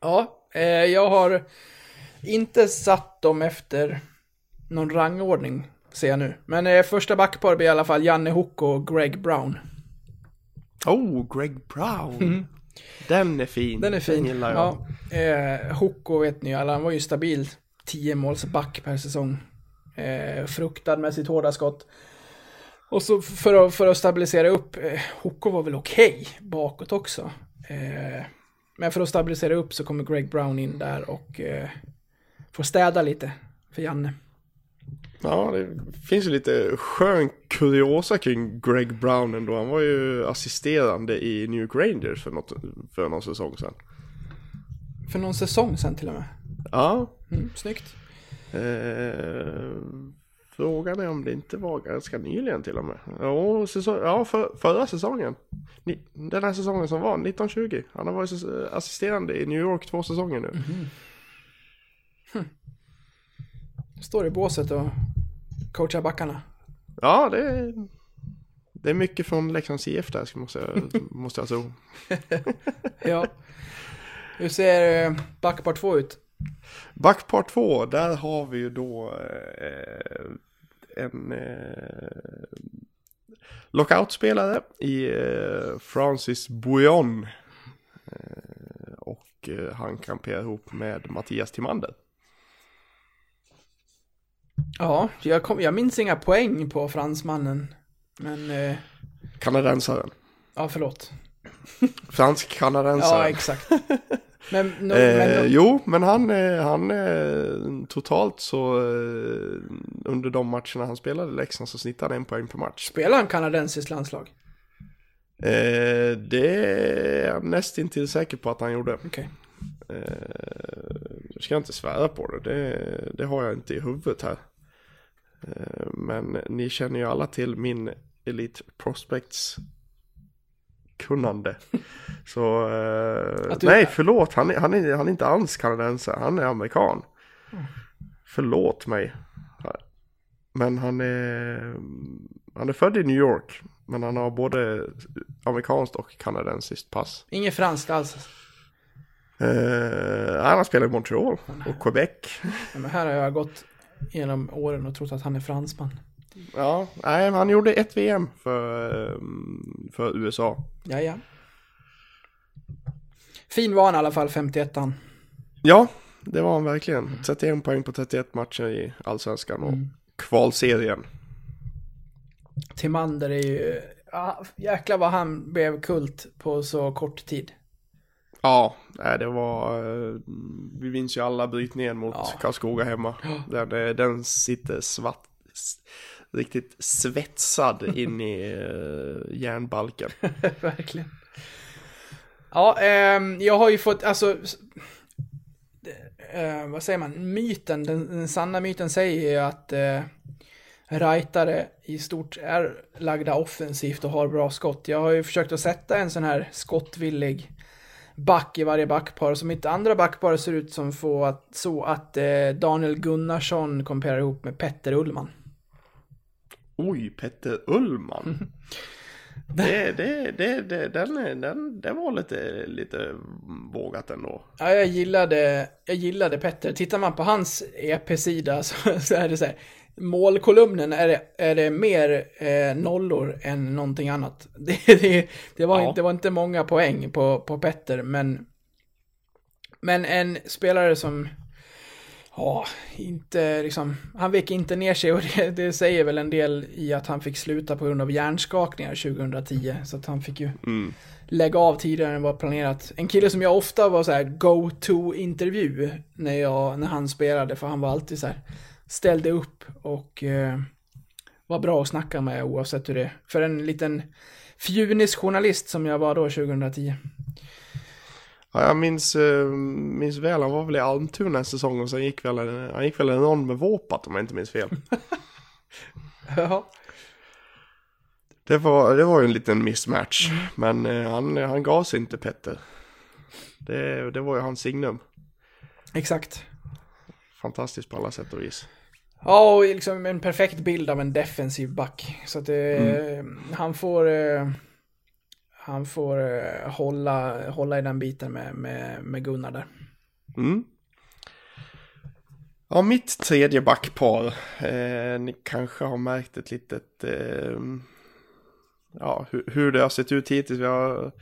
Ja, eh, jag har inte satt dem efter någon rangordning, ser jag nu. Men eh, första backpar blir i alla fall Janne Hook och Greg Brown. Oh, Greg Brown. Den är fin. Den är fin. gillar jag. Ja, eh, Hoko vet ni alla, han var ju stabil 10 målsback per säsong. Eh, fruktad med sitt hårda skott. Och så för att, för att stabilisera upp, eh, Hoko var väl okej bakåt också. Eh, men för att stabilisera upp så kommer Greg Brown in där och eh, får städa lite för Janne. Ja, det finns ju lite skön kuriosa kring Greg Brown ändå. Han var ju assisterande i New York Rangers för, något, för någon säsong sedan. För någon säsong sen till och med. Ja, Mm, snyggt. eh, frågan är om det inte var ganska nyligen till och med. Jo, säsong, ja för, förra säsongen. Ni, den här säsongen som var, 1920. Han har varit assisterande i New York två säsonger nu. Står i båset och coachar backarna. Ja, det är, det är mycket från Leksands IF där, måste jag, <laughs> måste jag tro. Ja. Hur ser eh, backpar 2 ut? Backpar 2, där har vi ju då eh, en eh, lockoutspelare i eh, Francis Bouillon. Eh, och eh, han kamperar ihop med Mattias Timander. Ja, jag, kom, jag minns inga poäng på fransmannen. Men, eh, Kanadensaren. ja förlåt. <laughs> Fransk Ja, kanadensare. exakt. Men, no, Eh, men no, jo, men han, eh, han eh, totalt så under de matcherna han spelade i Leksand så snittade han en poäng per match. spelar han kanadensiskt landslag? Eh, det är jag nästintill säker på att han gjorde. Okej. Eh, jag ska inte svära på det. det, det har jag inte i huvudet här. Eh, men ni känner ju alla till min Elite Prospects kunnande. <laughs> Så, eh, nej förlåt, han är, han, är, han är inte alls kanadensare, han är amerikan. Förlåt mig. Men han är, han är född i New York. Men han har både amerikanskt och kanadensiskt pass. Inget franskt alls. Eh, han spelat i Montreal och Quebec. <laughs> Ja, men här har jag gått genom åren och trott att han är fransman. Ja, nej, han gjorde ett VM för, eh, för USA. Ja, ja. Fin var han i alla fall, 51 an Ja, det var han verkligen. 31 poäng på 31 matcher i Allsvenskan och kvalserien. Timander är ju... Ja, jäklar vad han blev kult på så kort tid. Ja, det var... eh, Vi minns ju alla brytningen mot Ja. Karlskoga hemma. Den, eh, den sitter svart, riktigt svetsad <laughs> in i uh, järnbalken. <laughs> Verkligen. Ja, ehm, jag har ju fått, alltså, eh, vad säger man, myten, den, den sanna myten säger ju att eh, rightare i stort är lagda offensivt och har bra skott. Jag har ju försökt att sätta en sån här skottvillig back i varje backpar, så mitt andra backpar ser ut som få att, så att eh, Daniel Gunnarsson komperar ihop med Petter Ullman. Oj, Petter Ullman. <laughs> Det, det, det, det, den, den, det var lite, lite vågat ändå. Ja, jag gillade, jag gillade Petter. Tittar man på hans EP-sida så, så är det så här. Målkolumnen är det, är det mer eh, nollor än någonting annat. <laughs> Det, det, det, var Ja. inte, det var inte många poäng på, på Petter, men... Men en spelare som... Ja, inte liksom... Han vek inte ner sig och det, det säger väl en del i att han fick sluta på grund av hjärnskakningar 2010. Så att han fick ju Mm. lägga av tidigare än vad planerat. En kille som jag ofta var så här go-to-intervju när, jag, när han spelade, för han var alltid så här, ställde upp och eh, var bra att snacka med oavsett hur det är. För en liten fjunis-journalist som jag var då 2010. Ja, jag minns, eh, minns väl, han var väl i Almtuna en säsong och sen gick väl, han gick väl någon med Våpat om jag inte minns fel. <laughs> Ja, Det var, det var ju en liten mismatch, men eh, han, han gav sig inte Petter. Det, det var ju hans signum. exakt. Fantastiskt på alla sätt och vis. Ja, och liksom en perfekt bild av en defensiv back. Så att det, han får... Eh, han får eh, hålla, hålla i den biten med, med, med Gunnar där. Mm. Ja, mitt tredje backpar. Eh, ni kanske har märkt ett litet... Eh, ja, hur, hur det har sett ut hittills. Vi har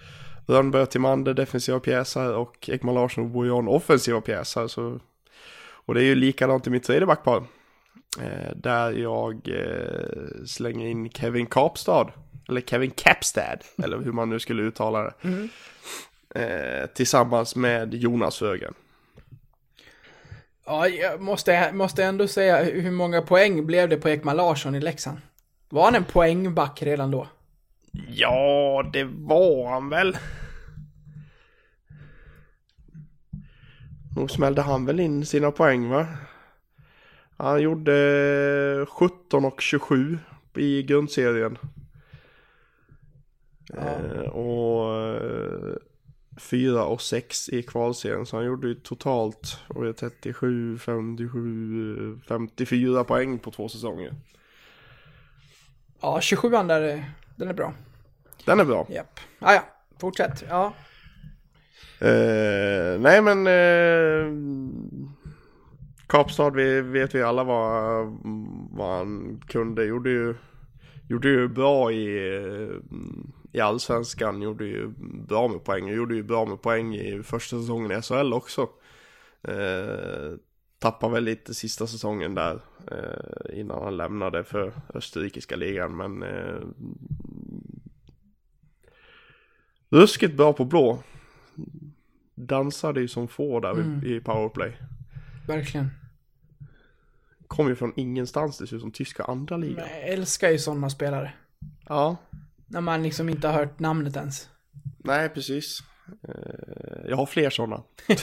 Rönnberg, Timander, defensiva pjäser och Ekman Larsson och Bojan, offensiva pjäser. Så, och det är ju likadant i mitt tredje backpar. Eh, där jag eh, slänger in Kevin Kapstad. Eller Kevin Capstad, eller hur man nu skulle uttala det. Eh, tillsammans med Jonas Högen. Ja, jag måste, måste ändå säga, hur många poäng blev det på Ekman Larsson i Leksand? Var han en poängback redan då? Ja, det var han väl. Nog smällde han väl in sina poäng va? Han gjorde 17 och 27 i grundserien. Eh, och 4 och 6 i kvalserien. Så han gjorde ju totalt vad är det, 37, 57, 54 poäng på två säsonger. Ja, 27an där, är- den är bra. Den är bra. Japp. Ah, ja, fortsätt. Ja. Eh, nej men eh, Kapstad vi, vet vi alla vad, vad han kunde. Gjorde ju, gjorde ju bra i, i allsvenskan. Gjorde ju bra med poäng. Gjorde ju bra med poäng i första säsongen i SHL också. Eh, tappade väl lite sista säsongen där eh, innan han lämnade för österrikiska ligan. Men eh, ruskigt bra på blå dansade ju som få där Mm. i powerplay. Verkligen. Kom ju från ingenstans, det ser ut som tyska andra Men ligan. jag älskar ju sådana spelare. Ja, När man liksom inte har hört namnet ens. nej precis. Eh, Jag har fler sådana. <laughs>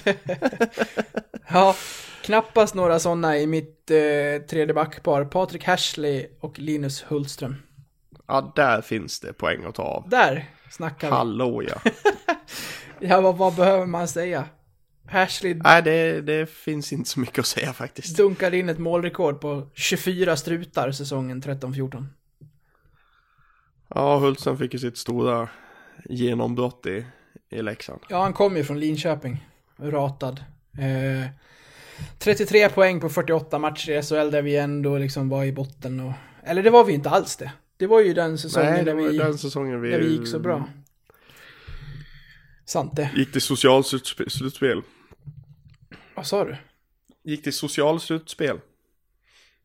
Ja, knappast några sådana i mitt eh, tredje backpar. Patrik Hashley och Linus Hultström. Ja, där finns det poäng att ta av. Där snackar vi. Hallå ja. <laughs> Ja, vad, vad behöver man säga? Hashley Nej, det, det finns inte så mycket att säga faktiskt. dunkade in ett målrekord på 24 strutar säsongen 13-14. Ja, Hultsen fick ju sitt stora genombrott i, i Leksand. Ja, han kom ju från Linköping. Ratad. Eh, 33 poäng på 48 matcher i SHL där vi ändå liksom var i botten och... Eller det var vi inte alls det. Det var ju den säsongen Nej, där, vi, den säsongen vi, där vi gick så bra. Sant det. Gick till socialslutspel. Vad sa du? Gick till socialslutspel.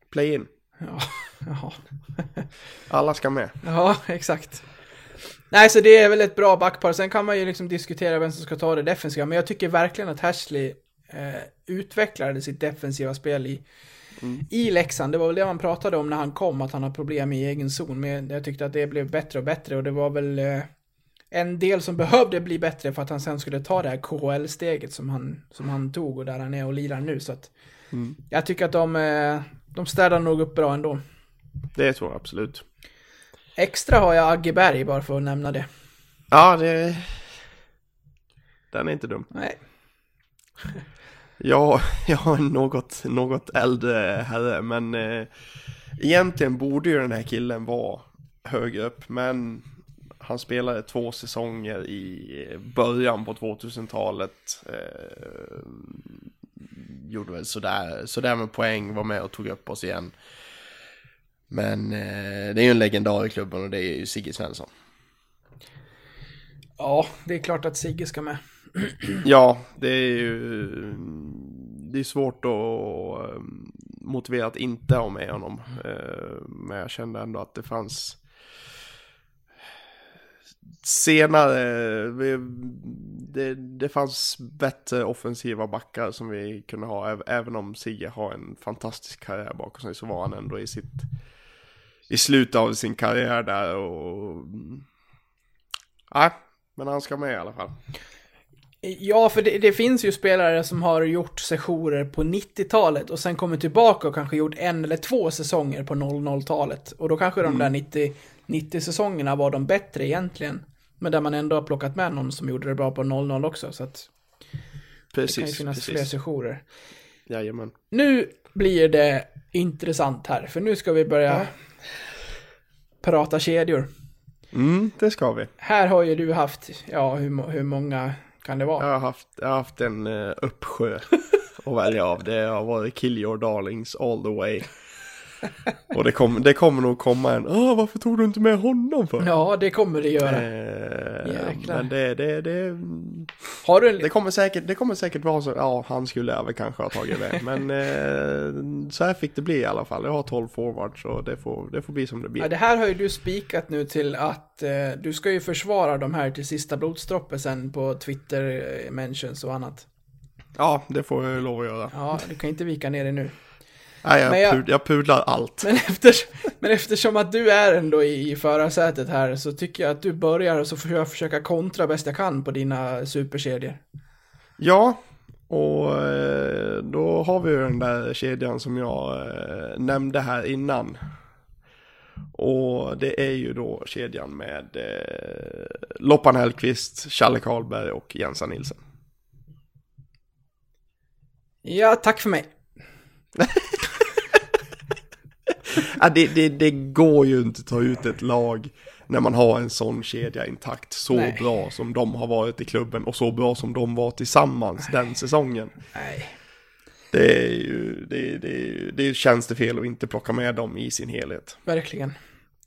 Play-in. Ja, <laughs> jaha. Alla ska med. Ja, exakt. Nej, så det är väl ett bra backpar. Sen kan man ju liksom diskutera vem som ska ta det defensiva, men jag tycker verkligen att Hashley eh, utvecklade sitt defensiva spel i, i Leksand. Det var väl det man pratade om när han kom, att han har problem i egen zon. Men jag tyckte att det blev bättre och bättre och det var väl eh, en del som behövde bli bättre för att han sen skulle ta det här KHL-steget som han, som han tog och där han är och lirar nu. Så att jag tycker att de, eh, de städar nog upp bra ändå. Det tror jag absolut. Extra har jag Agge Berg bara för att nämna det. Ja, det... Den är inte dum. Nej. Ja, <laughs> jag har något, något äldre herre, men eh, egentligen borde ju den här killen vara högre upp, men han spelade två säsonger i början på 2000-talet. Eh, gjorde väl sådär, sådär med poäng, var med och tog upp oss igen. Men eh, det är ju en legendar i klubben och det är ju Sigge Svensson. Ja, det är klart att Sigge ska med. <clears throat> Ja, det är ju det är svårt att eh, motivera att inte ha med honom. Eh, Men jag kände ändå att det fanns senare, vi- det, det fanns bättre offensiva backar som vi kunde ha. Äv- Även om Sigge har en fantastisk karriär bakom sig så var han ändå i sitt i slutet av sin karriär där och Nej, men han ska med i alla fall. Ja, för det, det finns ju spelare som har gjort sessioner på 90-talet och sen kommit tillbaka och kanske gjort en eller två säsonger på 00-talet. Och då kanske de där 90, 90-säsongerna var de bättre egentligen. Men där man ändå har plockat med någon som gjorde det bra på 00 också. Så att det kan ju Precis, finnas fler precis. sessioner. Jajamän. Nu blir det intressant här, för nu ska vi börja prata kedjor. Mm, det ska vi. Här har ju du haft, ja, hur, hur många kan det vara? Jag har haft, jag har haft en uh, uppsjö <laughs> att välja av. Det har varit kill your darlings all the way. Och det, kom, det kommer nog komma en, Åh, varför tog du inte med honom för? Ja, det kommer det göra. Eh, Jäklar. men det, det, det, Har du en, det, kommer säkert, det kommer säkert vara så, ja han skulle jag väl kanske ha tagit det. Men eh, så här fick det bli i alla fall. Jag har 12 forwards så det får, det får bli som det blir. Ja, det här har ju du spikat nu till att eh, du ska ju försvara de här till sista blodsdroppe sen på Twitter, eh, mentions och annat. Ja, det får jag ju lov att göra. Ja, du kan inte vika ner det nu. Nej, jag, Men jag- Pud, jag pudlar allt. Men, efter, men eftersom att du är ändå i, i förarsätet här så tycker jag att du börjar och så får jag försöka kontra bäst jag kan på dina superkedjor. Ja, och eh, då har vi ju den där kedjan som jag eh, nämnde här innan. Och det är ju då kedjan med eh, Loppan Hellqvist, Challe Karlberg och Jensa Nilsen. Ja, tack för mig. <laughs> Ja, det, det, det går ju inte att ta ut ett lag när man har en sån kedja intakt. Så Nej. bra som de har varit i klubben och så bra som de var tillsammans den säsongen. Nej. Det är ju, det, det, det känns det fel att inte plocka med dem i sin helhet. Verkligen.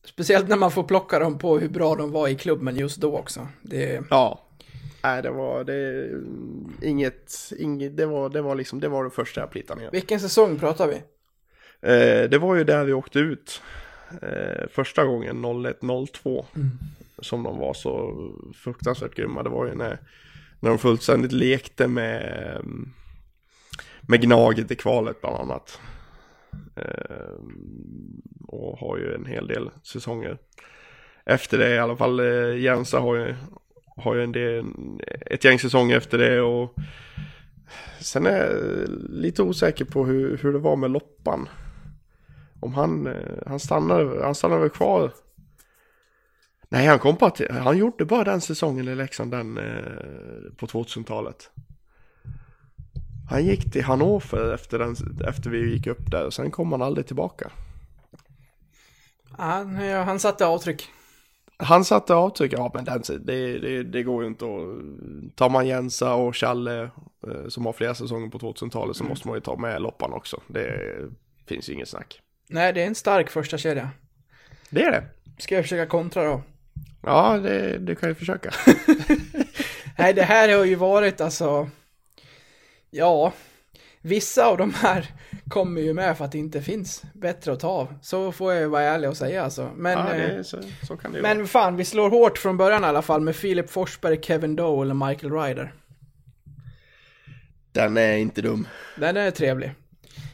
Speciellt när man får plocka dem på hur bra de var i klubben just då också. Det, Ja. Nej, det var det, inget, inget, det var, det var liksom, det var det första jag plittade ner. vilken säsong pratar vi? Eh, det var ju där vi åkte ut eh, första gången 01-02 som de var så fruktansvärt grymma. Det var ju när, när de fullständigt lekte med, med Gnaget i kvalet bland annat. Eh, och har ju en hel del säsonger efter det i alla fall. Eh, Jensa har ju, har ju en del, ett gäng säsonger efter det och sen är jag lite osäker på hur, hur det var med Loppan. Om han, eh, han stannade, han stannade väl kvar. Nej, han kom bara till, han gjorde bara den säsongen i Leksand den eh, på 2000-talet. Han gick till Hannover efter, den, efter vi gick upp där och sen kom han aldrig tillbaka. Han, ja, han satte avtryck. Han satte avtryck, ja men den, det, det, det går ju inte att... Tar man Jensa och Challe eh, som har flera säsonger på 2000-talet så måste man ju ta med Loppan också. Det finns ju inget snack. Nej, det är en stark första kedja. Det är det. Ska jag försöka kontra då? Ja, det, det kan jag försöka. <laughs> Nej, det här har ju varit alltså... Ja, vissa av de här kommer ju med för att det inte finns bättre att ta av. Så får jag ju vara ärlig och säga alltså. Men, ja, det, eh, så, så kan det ju vara. men fan, vi slår hårt från början i alla fall med Filip Forsberg, Kevin Doe eller Michael Ryder. Den är inte dum. Den är trevlig.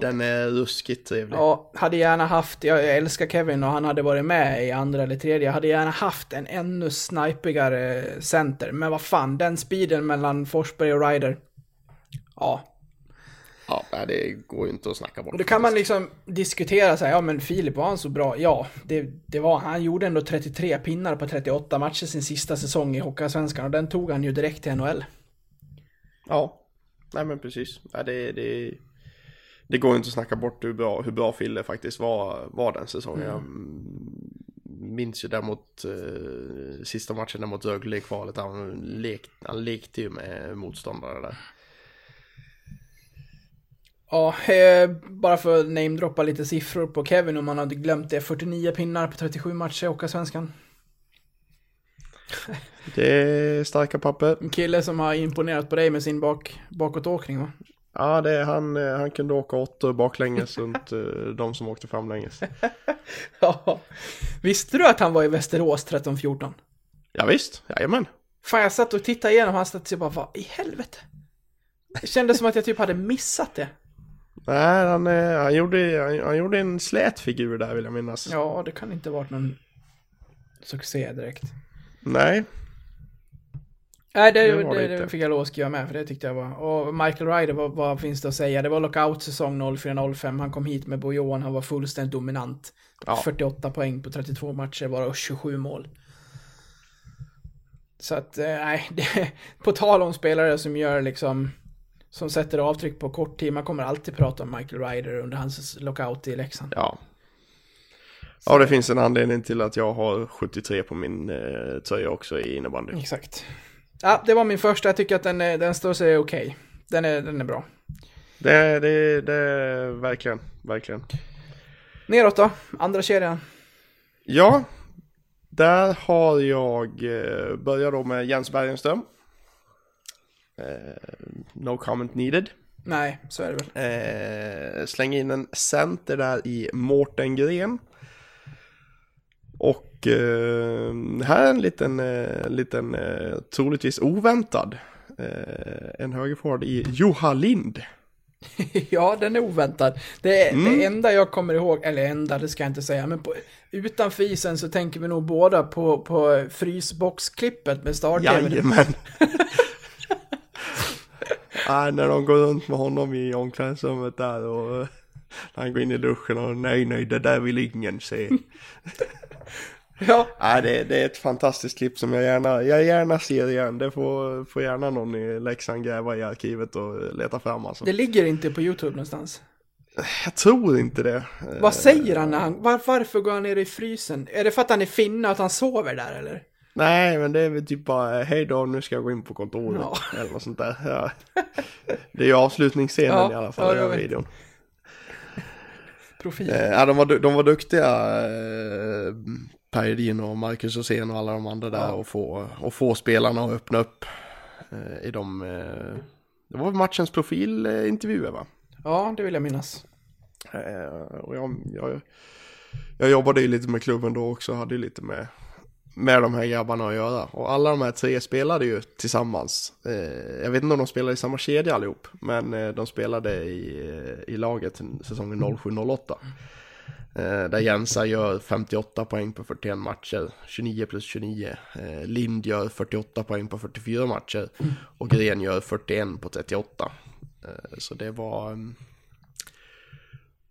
Den är ruskigt trevlig. Ja, hade gärna haft, jag älskar Kevin och han hade varit med i andra eller tredje, jag hade gärna haft en ännu snipigare center. Men vad fan, den speeden mellan Forsberg och Ryder. Ja, Ja, det går ju inte att snacka bort. och då kan man liksom diskutera så här, ja men Filip var han så bra? Ja, det, det var han. gjorde ändå 33 pinnar på 38 matcher sin sista säsong i Hockeyallsvenskan och den tog han ju direkt till NHL. Ja, nej men precis. Nej, det, det, det går inte att snacka bort hur bra, hur bra Fille faktiskt var, var den säsongen. Jag mm, minns ju däremot eh, sista matchen där mot Rögle i kvalet. Han, lek, han lekte ju med motståndare där. Ja, eh, bara för att namedroppa lite siffror på Kevin om man hade glömt det. 49 pinnar på 37 matcher i Hockeyallsvenskan. Det är starka papper. En kille som har imponerat på dig med sin bak, bakåtåkning va? Ja, det han, eh, han kunde åka åtta baklänges runt <laughs> eh, de som åkte framlänges. <laughs> Ja. Visste du att han var i Västerås 13-14? Ja, visst, jajamän. Fan, jag satt och tittade igenom hans statistik och bara, vad i helvete? Det kändes som att jag typ hade missat det. Nej, han, eh, han, gjorde, han, han gjorde en slät figur där vill jag minnas. Ja, det kan inte varit någon succé direkt. Nej, Nej, det, Det det, det fick jag lov att skriva med, för det tyckte jag var... Och Michael Ryder, vad, vad finns det att säga? Det var lockout-säsong 04-05, han kom hit med Bo Johan, han var fullständigt dominant. Ja. 48 poäng på 32 matcher, bara 27 mål. Så att, eh, nej, <laughs> det, på tal om spelare som gör liksom... Som sätter avtryck på kort tid, man kommer alltid prata om Michael Ryder under hans lockout i Leksand. ja. Ja, det finns en anledning till att jag har 73 på min eh, tröja också i innebandy. Exakt. Ja, det var min första, jag tycker att den, den står sig okej. Den, är, den är bra. Det, det, det, verkligen, verkligen. Neråt då, andra kedjan. Ja, där har jag eh, börjat då med Jens Bergenström. Eh, no comment needed. Nej, så är det väl. Eh, släng in en center där i Mårten Gren. Och eh, här är en liten, eh, liten eh, troligtvis oväntad. Eh, en högerforward i Joha Lind. <laughs> ja, den är oväntad. Det, Mm. det enda jag kommer ihåg, eller enda, det ska jag inte säga, men på, utanför isen så tänker vi nog båda på, på frysboxklippet med Star Jajamän. <laughs> Nej, när de går runt med honom i omklädningsrummet där och eh, han går in i duschen och nej, nej, det där vill ingen se. <laughs> Ja, Nej, det, det är ett fantastiskt klipp som jag gärna, jag gärna ser igen. Det får, får gärna någon i Leksand gräva i arkivet och leta fram alltså. det ligger inte på YouTube någonstans. Jag tror inte det. Vad säger han när han, var, varför går han ner i frysen? Är det för att han är finne och att han sover där eller? Nej, men det är väl typ bara, hej då, nu ska jag gå in på kontoret. Ja. <laughs> Eller något sånt där. Ja. Det är ju avslutningsscenen Ja, i alla fall, i den vet. videon. Profil. Eh, ja, de var, de var duktiga, eh, Per Edin och Marcus Rosén och alla de andra där Ja. och, få, och få spelarna att öppna upp eh, i de, eh, det var matchens profilintervjuer va? Ja, det vill jag minnas. Eh, och jag, jag, jag jobbade ju lite med klubben då också, hade ju lite med, med de här grabbarna att göra. Och alla de här tre spelade ju tillsammans. Jag vet inte om de spelade i samma kedja allihop, men de spelade i, i laget säsongen 07-08. Eh, där Jensa gör 58 poäng på 41 matcher, 29 plus 29. Eh, Lind gör 48 poäng på 44 matcher och Gren gör 41 på 38. Eh, så det var... Mm,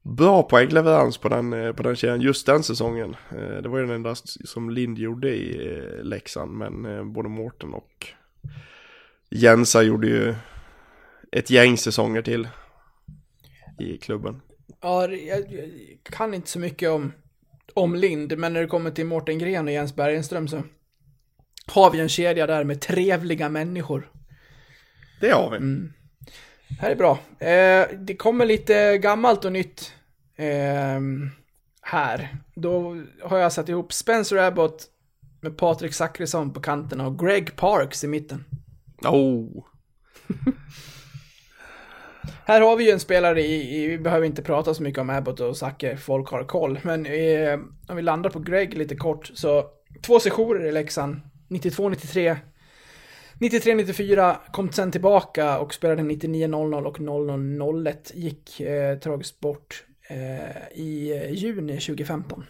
bra poängleverans på den, på den kedjan just den säsongen. Det var ju den enda som Lind gjorde i eh, Leksand, men både Mårten och Jensa gjorde ju ett gäng säsonger till i klubben. Ja, jag, jag kan inte så mycket om, om Lind, men när det kommer till Mårten Gren och Jens Bergenström så har vi en kedja där med trevliga människor. Det har vi. Det här är bra. Eh, det kommer lite gammalt och nytt eh, här. Då har jag satt ihop Spencer Abbott med Patrik Zackrisson på kanterna och Greg Parks i mitten. Oh, <laughs> Här har vi ju en spelare i, i vi behöver inte prata så mycket om Abbott och Zacke, folk har koll. Men eh, om vi landar på Greg lite kort, så två sessioner i Leksand, 92-93. 93-94 kom sen tillbaka och spelade 99-00 och 00-01. Gick eh, tragiskt bort eh, i eh, juni 2015.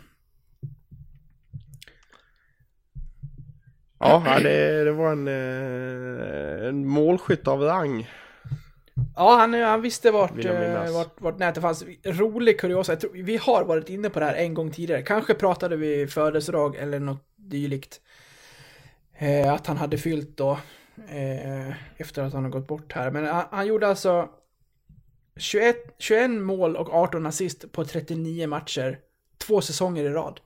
Ja, det, det var en, eh, en målskytt av rang. Ja, han, han visste vart, eh, vart, vart nätet fanns. Rolig kuriosa, jag tror, vi har varit inne på det här en gång tidigare. Kanske pratade vi födelsedag eller något dylikt. Eh, att han hade fyllt då, eh, efter att han har gått bort här. Men han, han gjorde alltså 21, 21 mål och 18 assist på 39 matcher. Två säsonger i rad.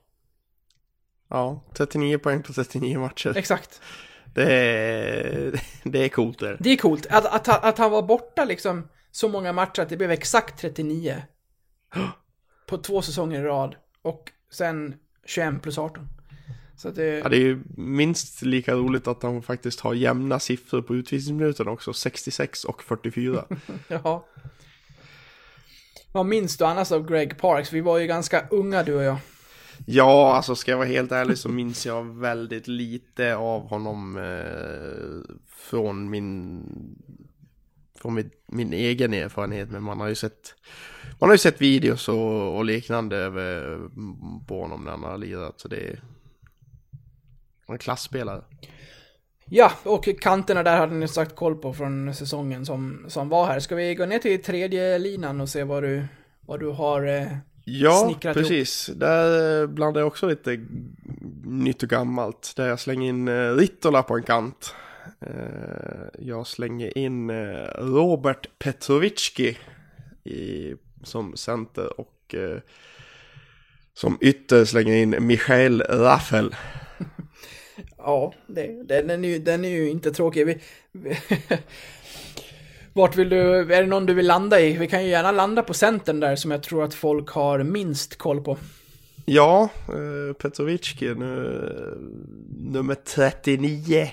Ja, 39 poäng på 39 matcher. Exakt. Det är, det är coolt det. Det är coolt. Att, att, han- att han var borta liksom så många matcher att det blev exakt 39. På två säsonger i rad. Och sen 21 plus 18. Så det... Ja, det är ju minst lika roligt att han faktiskt har jämna siffror på utvisningsminuten också. 66 och 44. <laughs> Ja. Vad minns du annars av Greg Parks? Vi var ju ganska unga du och jag. Ja, alltså ska jag vara helt ärlig så minns jag väldigt lite av honom eh, från min från min, min egen erfarenhet. Men man har ju sett man har ju sett videos och, och liknande över, på honom när han har lirat. Så det är en klassspelare. Ja, och kanterna där hade ni sagt koll på från säsongen som, som var här. Ska vi gå ner till tredje linan och se vad du, vad du har... Eh... Ja, precis. Där eh, blandar jag också lite nytt och gammalt. Där jag slänger in eh, Rittola på en kant. Eh, Jag slänger in Robert Petrovicki i, som center och som ytter slänger in Michael Raffel. <laughs> Ja, det, den, är ju, den är ju inte tråkig. Vi, vi, <laughs> vart vill du, är det någon du vill landa i? Vi kan ju gärna landa på centern där som jag tror att folk har minst koll på. Ja, eh, Petrovicki nu, nummer 39.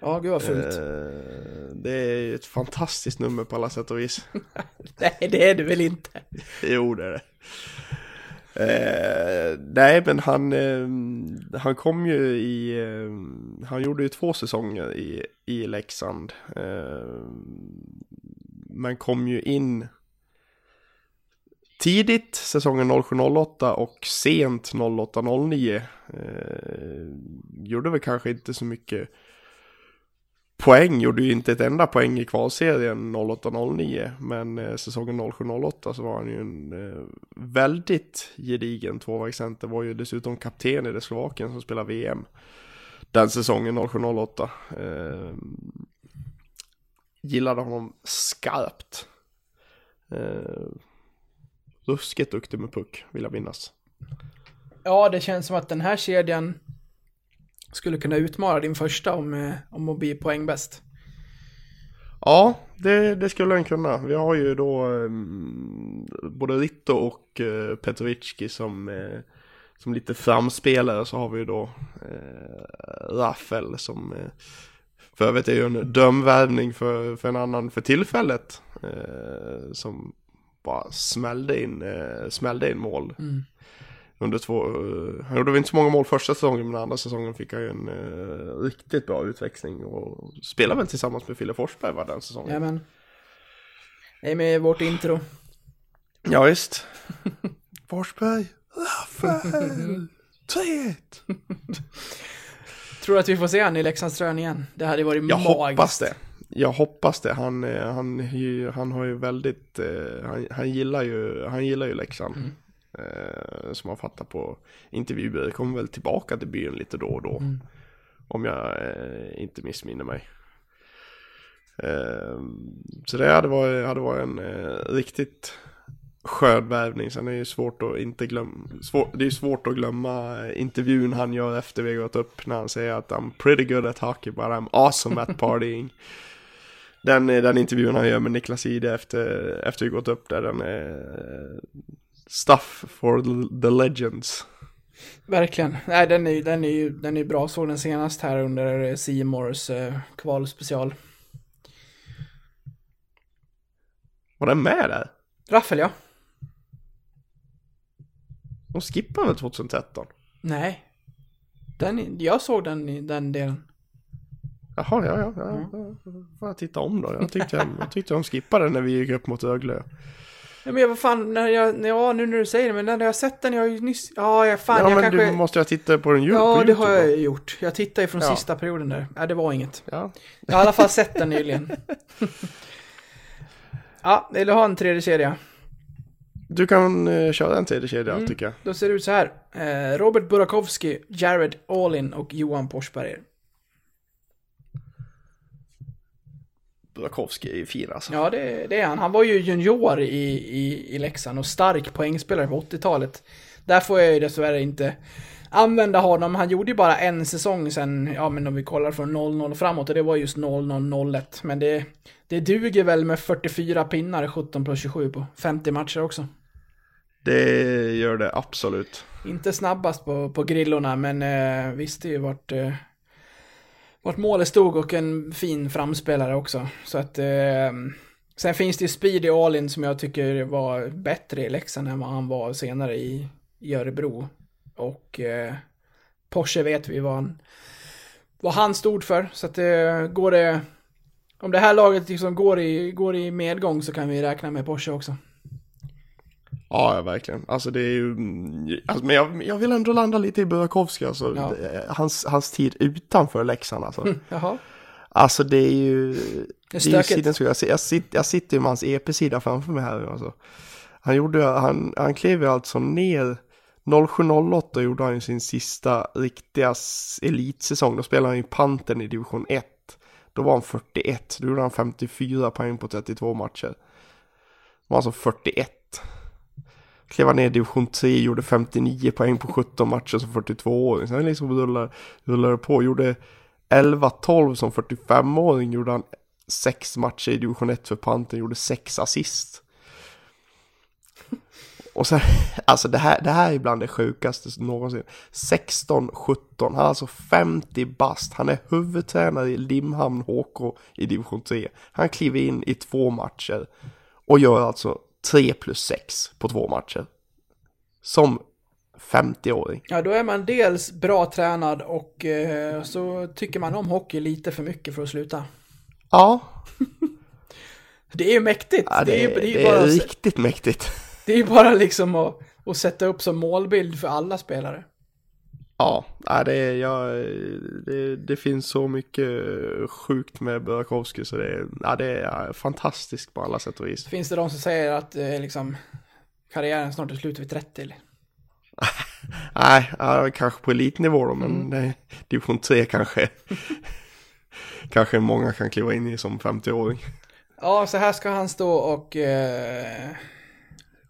Ja, gud vad fult. Eh, Det är ett fantastiskt nummer på alla sätt och vis. <laughs> Nej, det är det väl inte. <laughs> Jo, det är det. Eh, nej, men han, eh, han kom ju i, eh, han gjorde ju två säsonger i, i Leksand. Eh, men kom ju in tidigt säsongen 07-08 och sent 08-09. Eh, gjorde väl kanske inte så mycket poäng, gjorde ju inte ett enda poäng i kvalserien 08-09, men eh, säsongen 07-08 så var han ju en eh, väldigt gedigen tvåvägscenter, var ju dessutom kapten i det Slovakien som spelar VM den säsongen 07-08. Eh, gillade honom skarpt. Eh, ruskigt duktig med puck, vill jag minnas. Ja, det känns som att den här kedjan skulle kunna utmana din första om, eh, om att bli poängbäst. Ja, det, det skulle den kunna. Vi har ju då um, både Ritto och uh, Petrovicki som, eh, som lite framspelare. Så har vi ju då uh, Raffel som uh, för övrigt är ju en dömvärvning för, för en annan för tillfället. eh, som bara smällde in, uh, smällde in mål. Mm. Under två, eh, han gjorde väl inte så många mål första säsongen men andra säsongen fick han ju en eh, riktigt bra utväxling och spelade väl tillsammans med Fille Forsberg var den säsongen. Ja, men. Det är med vårt intro. Ja, visst. <laughs> Forsberg, Rafael, 3-1. <laughs> Tror du att vi får se han i Leksandströn igen? Det hade varit Jag magiskt. hoppas det. Jag hoppas det. Han, eh, han, han har ju väldigt, eh, han, han gillar ju, han gillar ju Leksand. Mm. Eh, som man fattar på intervjuer. Kommer väl tillbaka till byn lite då och då. Mm. Om jag eh, inte missminner mig. Eh, så det hade varit, hade varit en eh, riktigt skön värvning. Sen är det ju svårt att inte glömma, svår, det är svårt att glömma eh, intervjun han gör efter vi har gått upp när han säger att I'm pretty good at hockey but I'm awesome at partying. <laughs> Den, den intervjun han gör med Niklas Ide efter, efter vi gått upp där, den är stuff for the- legends. Verkligen. Nej, den är ju den är ju den är bra. Såg den senast här under Seymours eh, kvalspecial. Var den med där? Raffel, ja. De skippade väl 2013? Nej. Den, jag såg den i den delen. Jaha, ja, ja, ja. ja. Får jag titta om då? Jag tyckte, jag, jag tyckte de skippade när vi gick upp mot Rögle. Ja, men jag, vad fan, när jag, ja nu när du säger det, men när jag har sett den, jag har ju nyss, ja, jag fan, Ja, jag men kanske... du måste jag titta på den djup Ja, på det har jag ju gjort. Jag tittade ju från Ja. sista perioden där. Nej, det var inget. Ja. Jag har i alla fall sett den nyligen. <laughs> ja, vill du ha en tredje kedja? Du kan eh, köra en tredje kedja Mm. tycker jag. Då ser det ut så här. Eh, Robert Burakovsky, Jared Allin och Johan Forsberger. Burakovsky är fin alltså. Ja, det, det är han. Han var ju junior i, i, i Leksand och stark poängspelare på 80-talet. Där får jag ju dessvärre inte använda honom. Han gjorde ju bara en säsong sen, ja men om vi kollar från 0-0 framåt och det var just 0-0-0-1. Men det, det duger väl med 44 pinnar, 17 plus 27 på 50 matcher också. Det gör det absolut. Inte snabbast på, på grillorna, men eh, visste ju vart, eh, vart målet stod och en fin framspelare också. Så att, eh, sen finns det ju Speedy Alin som jag tycker var bättre i Leksand än vad han var senare i, i Örebro. Och eh, Porsche vet vi vad han, vad han stod för. Så att eh, går det, om det här laget liksom går i, går i medgång så kan vi räkna med Porsche också. Ja, verkligen. Alltså det är ju... mm, Alltså, men jag, jag vill ändå landa lite i Burakovsky alltså. Ja. Det- Hans, hans tid utanför Leksand alltså. Jaha. Alltså det är ju... Det är Det är sidan, jag, jag, sitter, jag sitter ju med hans EP-sida framför mig här alltså. Han gjorde, han, han klev ju alltså ner 07-08 gjorde han ju sin sista riktiga elitsäsong. Då spelade han ju Panten i division 1. Då var han 41, då gjorde han 54 poäng på 32 matcher. Det var alltså 41. Klev han ner i division 3, gjorde 59 poäng på 17 matcher som 42-åring. Sen liksom rullade, rullade på, gjorde 11-12 som 45-åring gjorde han sex matcher i division 1 för Panten, gjorde sex assist. Och sen, <laughs> alltså det här, det här är bland det sjukaste någonsin. 16-17, han är alltså 50 bast, han är huvudtränare i Limhamn HK i division 3. Han kliver in i två matcher och gör alltså 3 plus 6 på två matcher. Som 50-åring. Ja, då är man dels bra tränad och eh, så tycker man om hockey lite för mycket för att sluta. Ja, <laughs> Det är ju mäktigt. ja det, det, är, är, det, är det bara, är riktigt mäktigt. det är ju bara liksom att, att sätta upp som målbild för alla spelare. Ja, det, är, jag, det, det finns så mycket sjukt med Burakovsky så det, är- ja, det är fantastiskt på alla sätt och vis. Finns det de som säger att eh, liksom karriären snart är slut vid 30? Eller? <laughs> Nej, ja, kanske på elitnivå då, men Mm. nej, division 3 kanske. <laughs> kanske många kan kliva in i som 50-åring. Ja, så här ska han stå och eh,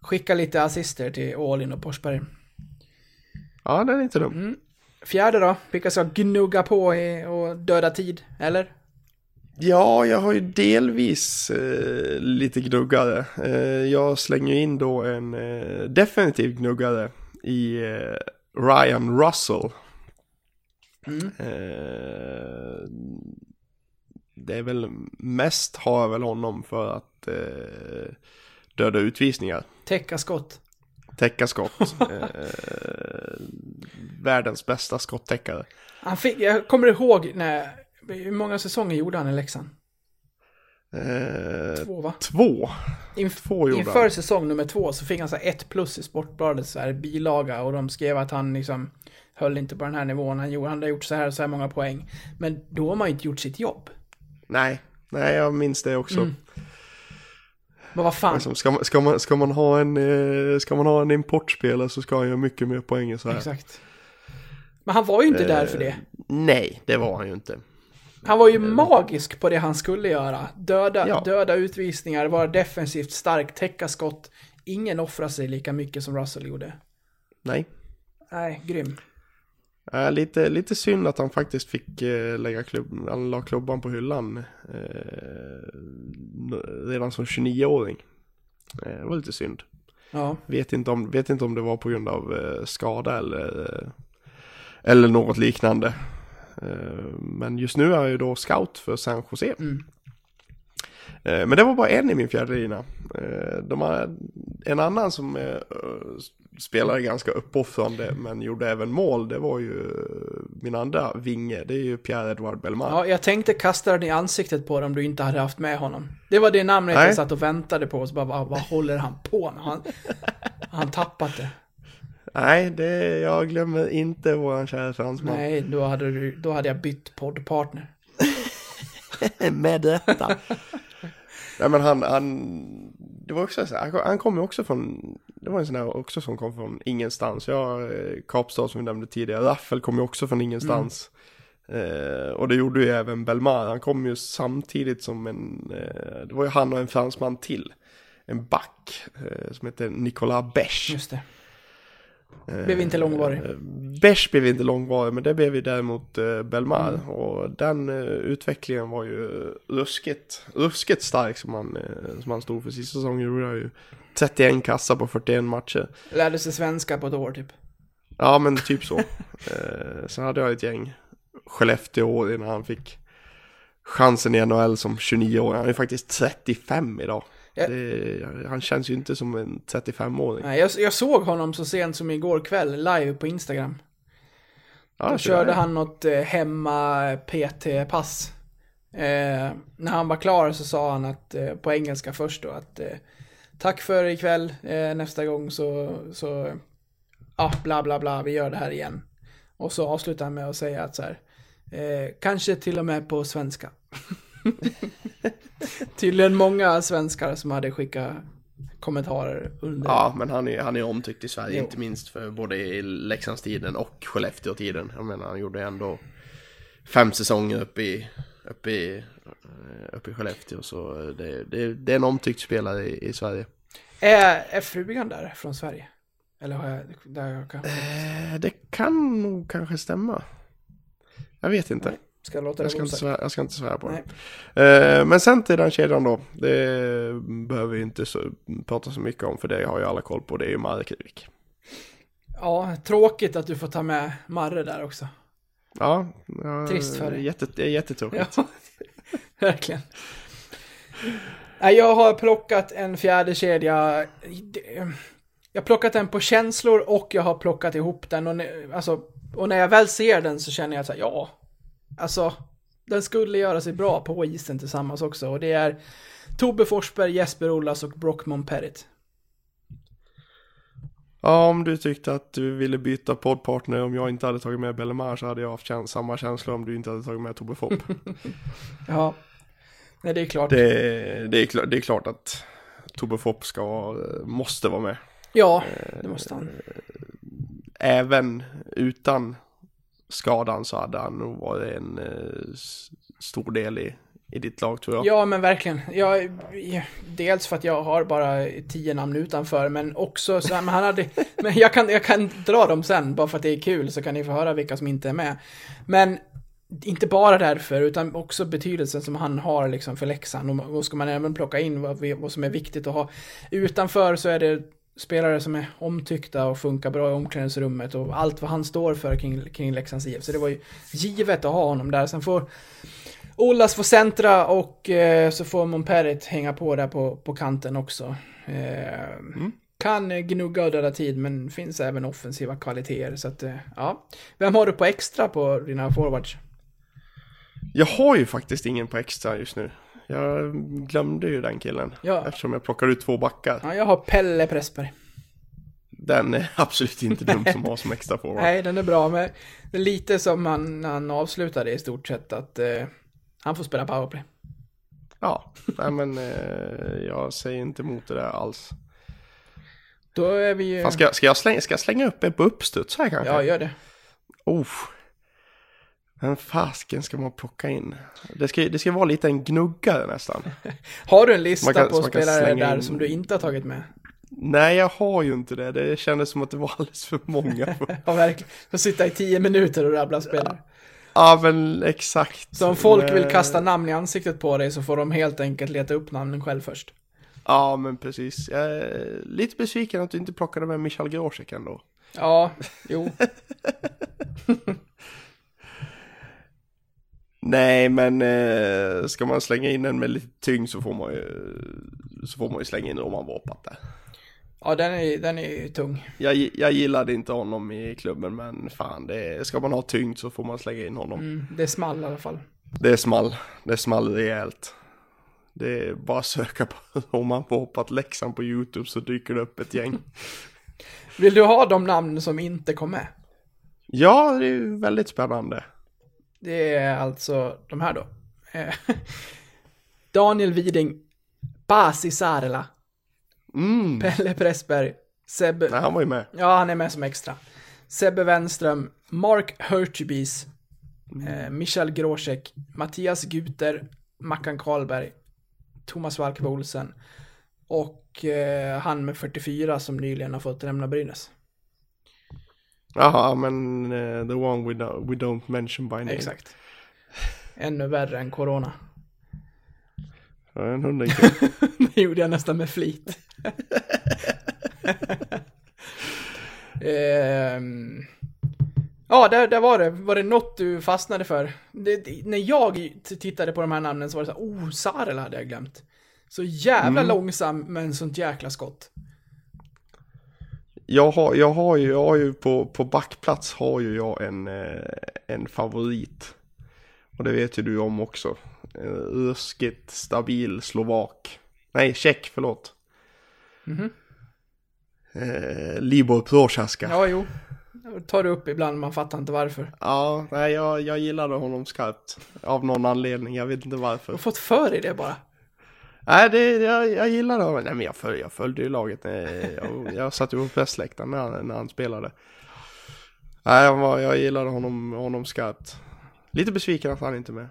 skicka lite assister till Ålin och Forsberg. Ja, den är inte Mm. dum. Fjärde då? Vilka ska gnugga på i, och döda tid? Eller? Ja, jag har ju delvis eh, lite gnuggare. Eh, jag slänger in då en eh, definitiv gnuggare i eh, Ryan Russell. Mm. Eh, det är väl mest har jag väl honom för att eh, döda utvisningar. Täcka skott. Täcka skott. <laughs> eh, världens bästa skottäckare. Han fick, jag kommer ihåg när, hur många säsonger gjorde han i Leksand? Eh, Två va? två. Inf Två inför han. säsong nummer två så fick han så här ett plus i Sportbladets så här bilaga och de skrev att han liksom höll inte på den här nivån. Han, gjorde, han hade gjort så här och så här många poäng. Men då har man ju inte gjort sitt jobb. Nej, nej jag minns det också. Mm. Men vad fan. Liksom, ska, man, ska, man, ska, man ha en, eh, ska man ha en importspelare så ska han göra mycket mer poäng än så här. Exakt. Men han var ju inte där för det. Nej, det var han ju inte. Han var ju magisk på det han skulle göra. Döda, Ja. döda utvisningar, vara defensivt stark, täcka skott. Ingen offrar sig lika mycket som Russell gjorde. Nej. Nej, grym. Äh, lite, lite synd att han faktiskt fick eh, lägga klubb, han la klubban på hyllan eh, redan som 29-åring. Eh, det var lite synd. Ja. Vet inte om, vet inte om det var på grund av eh, skada eller, eh, eller något liknande. Men just nu är han ju då scout för San Jose. Mm. Men det var bara en i min fjärde lina. De har en annan som spelade ganska uppoffrande men gjorde även mål. Det var ju min andra vinge. Det är ju Pierre-Edouard Bellemare. Ja, jag tänkte kasta den i ansiktet på dig om du inte hade haft med honom. Det var det namnet Nej. jag satt och väntade på. Och så bara, vad, vad håller han på med? Han, han tappat det. Nej, det, jag glömmer inte våran kära fransman. Nej, då hade, du, då hade jag bytt poddpartner. <laughs> Med detta. Nej men han, han, det var också så här, han kom- ju också från, det var en sån här också som kom från ingenstans. Jag, eh, Kapstad som vi nämnde tidigare, Raffel kom ju också från ingenstans. Eh, och det gjorde ju även Belmar, han kom ju samtidigt som en, eh, det var ju han och en fransman till. En back eh, som heter Nicolas Besch. Just det. Blev inte långvarig. Eh, Besch blev inte långvarig, men det blev ju däremot eh, Belmar. Och den eh, utvecklingen var ju ruskigt, ruskigt stark som han, eh, som han stod för. Sista säsongen gjorde han ju 31 kassa på 41 matcher. Lärde sig svenska på ett år typ. Ja, men typ så. <laughs> eh, sen hade jag ett gäng Skellefteå innan han fick chansen i NHL som 29 år. Han är faktiskt 35 idag. Det, han känns ju inte som en 35-åring. Nej, jag, jag såg honom så sent som igår kväll live på Instagram. Ja, Då körde han något eh, hemma PT-pass. Eh, när han var klar så sa han att, eh, på engelska först då, att eh, tack för ikväll, eh, nästa gång så, så, ja, bla bla bla, vi gör det här igen. Och så avslutar han med att säga att så här, eh, kanske till och med på svenska. <laughs> <laughs> Tydligen många svenskar som hade skickat kommentarer under. Ja, men han är, han är omtyckt i Sverige, Jo. inte minst för både i Leksandstiden och Skellefteå-tiden. Jag menar, han gjorde ändå fem säsonger uppe i, uppe i, eh, uppe i Skellefteå, så det, det, det är en omtyckt spelare i, i Sverige. Är, är frugan där från Sverige? Eller har jag, där jag kan... Eh, Det kan nog kanske stämma. Jag vet inte. Ska jag låta Jag det ska, vara inte svära, jag ska inte svära på Nej. det. Eh, Men sen till den kedjan då. Det behöver vi inte så, prata så mycket om för det har ju alla koll på. Det är ju Markevik. Ja, tråkigt att du får ta med Marre där också. Ja, ja, Trist för dig. Jätte, det är jättetråkigt. Ja, <laughs> verkligen. Jag har plockat en fjärde kedja. Jag har plockat den på känslor och jag har plockat ihop den. Och, när- alltså, och när jag väl ser den så känner jag här, ja. Alltså, den skulle göra sig bra på isen tillsammans också. Och det är Tobbe Forsberg, Jesper Ollas och Brockman Perit. Ja, om du tyckte att du ville byta poddpartner om jag inte hade tagit med Bellemare så hade jag haft samma känsla om du inte hade tagit med Tobbe Fopp. <laughs> Ja. Nej, det är klart. det, det, är klart, det är klart att Tobbe Fopp ska, måste vara med. Ja, det måste han. Även utan skadan så hade han nog varit en eh, stor del i, i ditt lag tror jag. Ja, men verkligen. Jag, dels för att jag har bara tio namn utanför, men också så här, men han hade, <laughs> men jag kan, jag kan dra dem sen, bara för att det är kul, så kan ni få höra vilka som inte är med. Men inte bara därför, utan också betydelsen som han har liksom för Leksand. Och och ska man även plocka in vad, vad som är viktigt att ha. Utanför så är det spelare som är omtyckta och funkar bra i omklädningsrummet och allt vad han står för kring, kring Leksands IF. Så det var ju givet att ha honom där. Sen får Olas får centra och eh, så får Monperit hänga på där på, på kanten också. Eh, Kan eh, gnugga och döda tid, men finns även offensiva kvaliteter. Så att, eh, ja. Vem har du på extra på dina forwards? Jag har ju faktiskt ingen på extra just nu. Jag glömde ju den killen. Ja. Eftersom jag plockade ut två backar. Ja, jag har Pelle Pressberg. Den är <laughs> absolut inte dum som <laughs> har som extra forward. Nej, den är bra, men det är lite som han, han avslutade i stort sett att eh, han får spela powerplay. Ja, nej men eh, jag säger inte emot det där alls. Då är vi ju... Fan, ska, jag- ska, jag slänga, ska jag slänga upp en på uppstuds här kanske? Ja, gör det. Oh. Men fasken ska man plocka in? Det ska, det ska vara lite en gnuggare nästan. <laughs> Har du en lista kan- på spelare där in- som du inte har tagit med? Nej, jag har ju inte det. Det kändes som att det var alldeles för många. <laughs> Ja, verkligen. Får sitta i tio minuter och rabbla spelare. ja, men exakt. Så om folk vill kasta namn i ansiktet på dig så får de helt enkelt leta upp namnen själv först. Ja, men precis. Jag är lite besviken att du inte plockade med Michal Grosek ändå. Ja, jo. <laughs> Nej, men eh, ska man slänga in en med lite tyngd så får man ju, så får man ju slänga in Roman Vorpat där. Ja, den är, den är ju tung. Jag, jag gillade inte honom i klubben, men fan, det är, ska man ha tyngd så får man slänga in honom. Mm, det är small i alla fall. Det är small, det är small rejält. Det är bara att söka på <laughs> Roman Vorpat Leksand på YouTube så dyker det upp ett gäng. Vill du ha de namn som inte kom med? Ja, det är ju väldigt spännande. Det är alltså de här då. Eh, <laughs> Daniel Widing, Pasi Saarela, Mm, Pelle Pressberg, Sebbe... nej, han var ju med. Ja, han är med som extra. Sebbe Wenström, Mark Hurtubis, eh, Michael Grosek, Mattias Guter, Mackan Karlberg, Thomas Olsen och eh, han med 44 som nyligen har fått lämna Brynäs. Jaha, men eh, the one we, do, we don't mention by name. Exakt. Ännu värre än corona. Ja, en hundring. <laughs> Det gjorde jag nästan med flit. <laughs> Ehm, ja, där, där var det. Var det något du fastnade för? Det, det, när jag tittade på de här namnen så var det så här, oh, Sarel hade jag glömt. Så jävla långsam men sånt jäkla skott. Jag har, jag har ju, jag har ju på, på backplats har ju jag en, eh, en favorit. Och det vet ju du om också. En ruskigt stabil slovak. Nej, tjeck, förlåt. Mhm. Eh, Libor Prochaska. Ja, Ja, jo. Jag tar det upp ibland, man fattar inte varför. nej, jag, jag gillade honom skarpt. Av någon anledning, jag vet inte varför. Jag har fått för i det bara. Nej, det, jag, jag gillade honom. Nej, men jag, föl, jag följde ju laget. eh, Jag, jag satt ju på pressläktaren när, han- när han spelade. Nej, jag, var, jag gillade honom, honom skarpt. Lite besviken att han inte är med.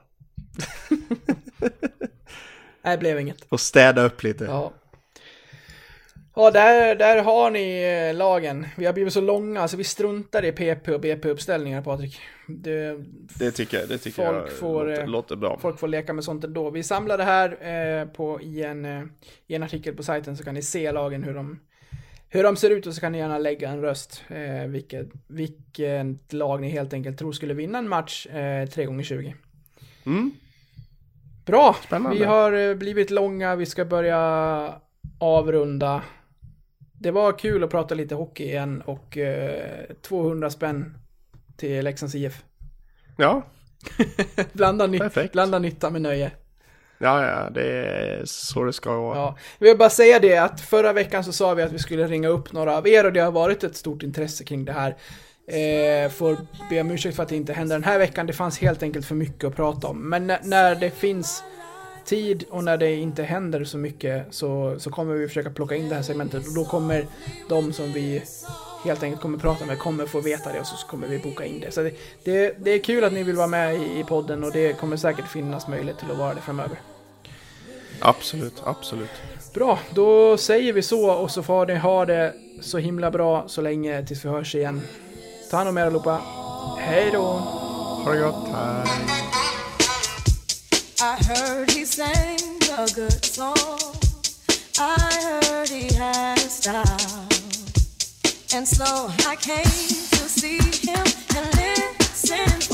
<laughs> Nej, det blev inget. Och städa upp lite. Ja. Ja, där, där har ni eh, lagen. Vi har blivit så långa så vi struntar i PP och BP-uppställningar, Patrik. Det, Det tycker jag, det tycker Folk jag får, låter, eh, låter bra. folk får leka med sånt ändå. Vi samlar det här eh, på, i, en, eh, i en artikel på sajten så kan ni se lagen hur de, hur de ser ut och så kan ni gärna lägga en röst. Eh, vilket, vilket lag ni helt enkelt tror skulle vinna en match eh, 3 gånger 20 Mm. Bra! Spännande. Vi har blivit långa, vi ska börja avrunda. Det var kul att prata lite hockey igen och eh, 200 spänn till Leksands IF. Ja, <laughs> blanda, ny- Perfekt. blanda nytta med nöje. ja, ja, det är så det ska vara. Ja. Vi vill bara säga det att förra veckan så sa vi att vi skulle ringa upp några av er och det har varit ett stort intresse kring det här. Eh, får be om ursäkt för att det inte hände den här veckan. Det fanns helt enkelt för mycket att prata om. Men när det finns tid och när det inte händer så mycket så, så kommer vi försöka plocka in det här segmentet och då kommer de som vi helt enkelt kommer prata med kommer få veta det och så kommer vi boka in det. Så det, det, det är kul att ni vill vara med i, i podden och det kommer säkert finnas möjlighet till att vara det framöver. Absolut, absolut. Bra, då säger vi så och så får ni ha det så himla bra så länge tills vi hörs igen. Ta hand om er allihopa. Hej då! Ha det gott. Hej. I heard he sang a good song. I heard he had style. And so I came to see him and listen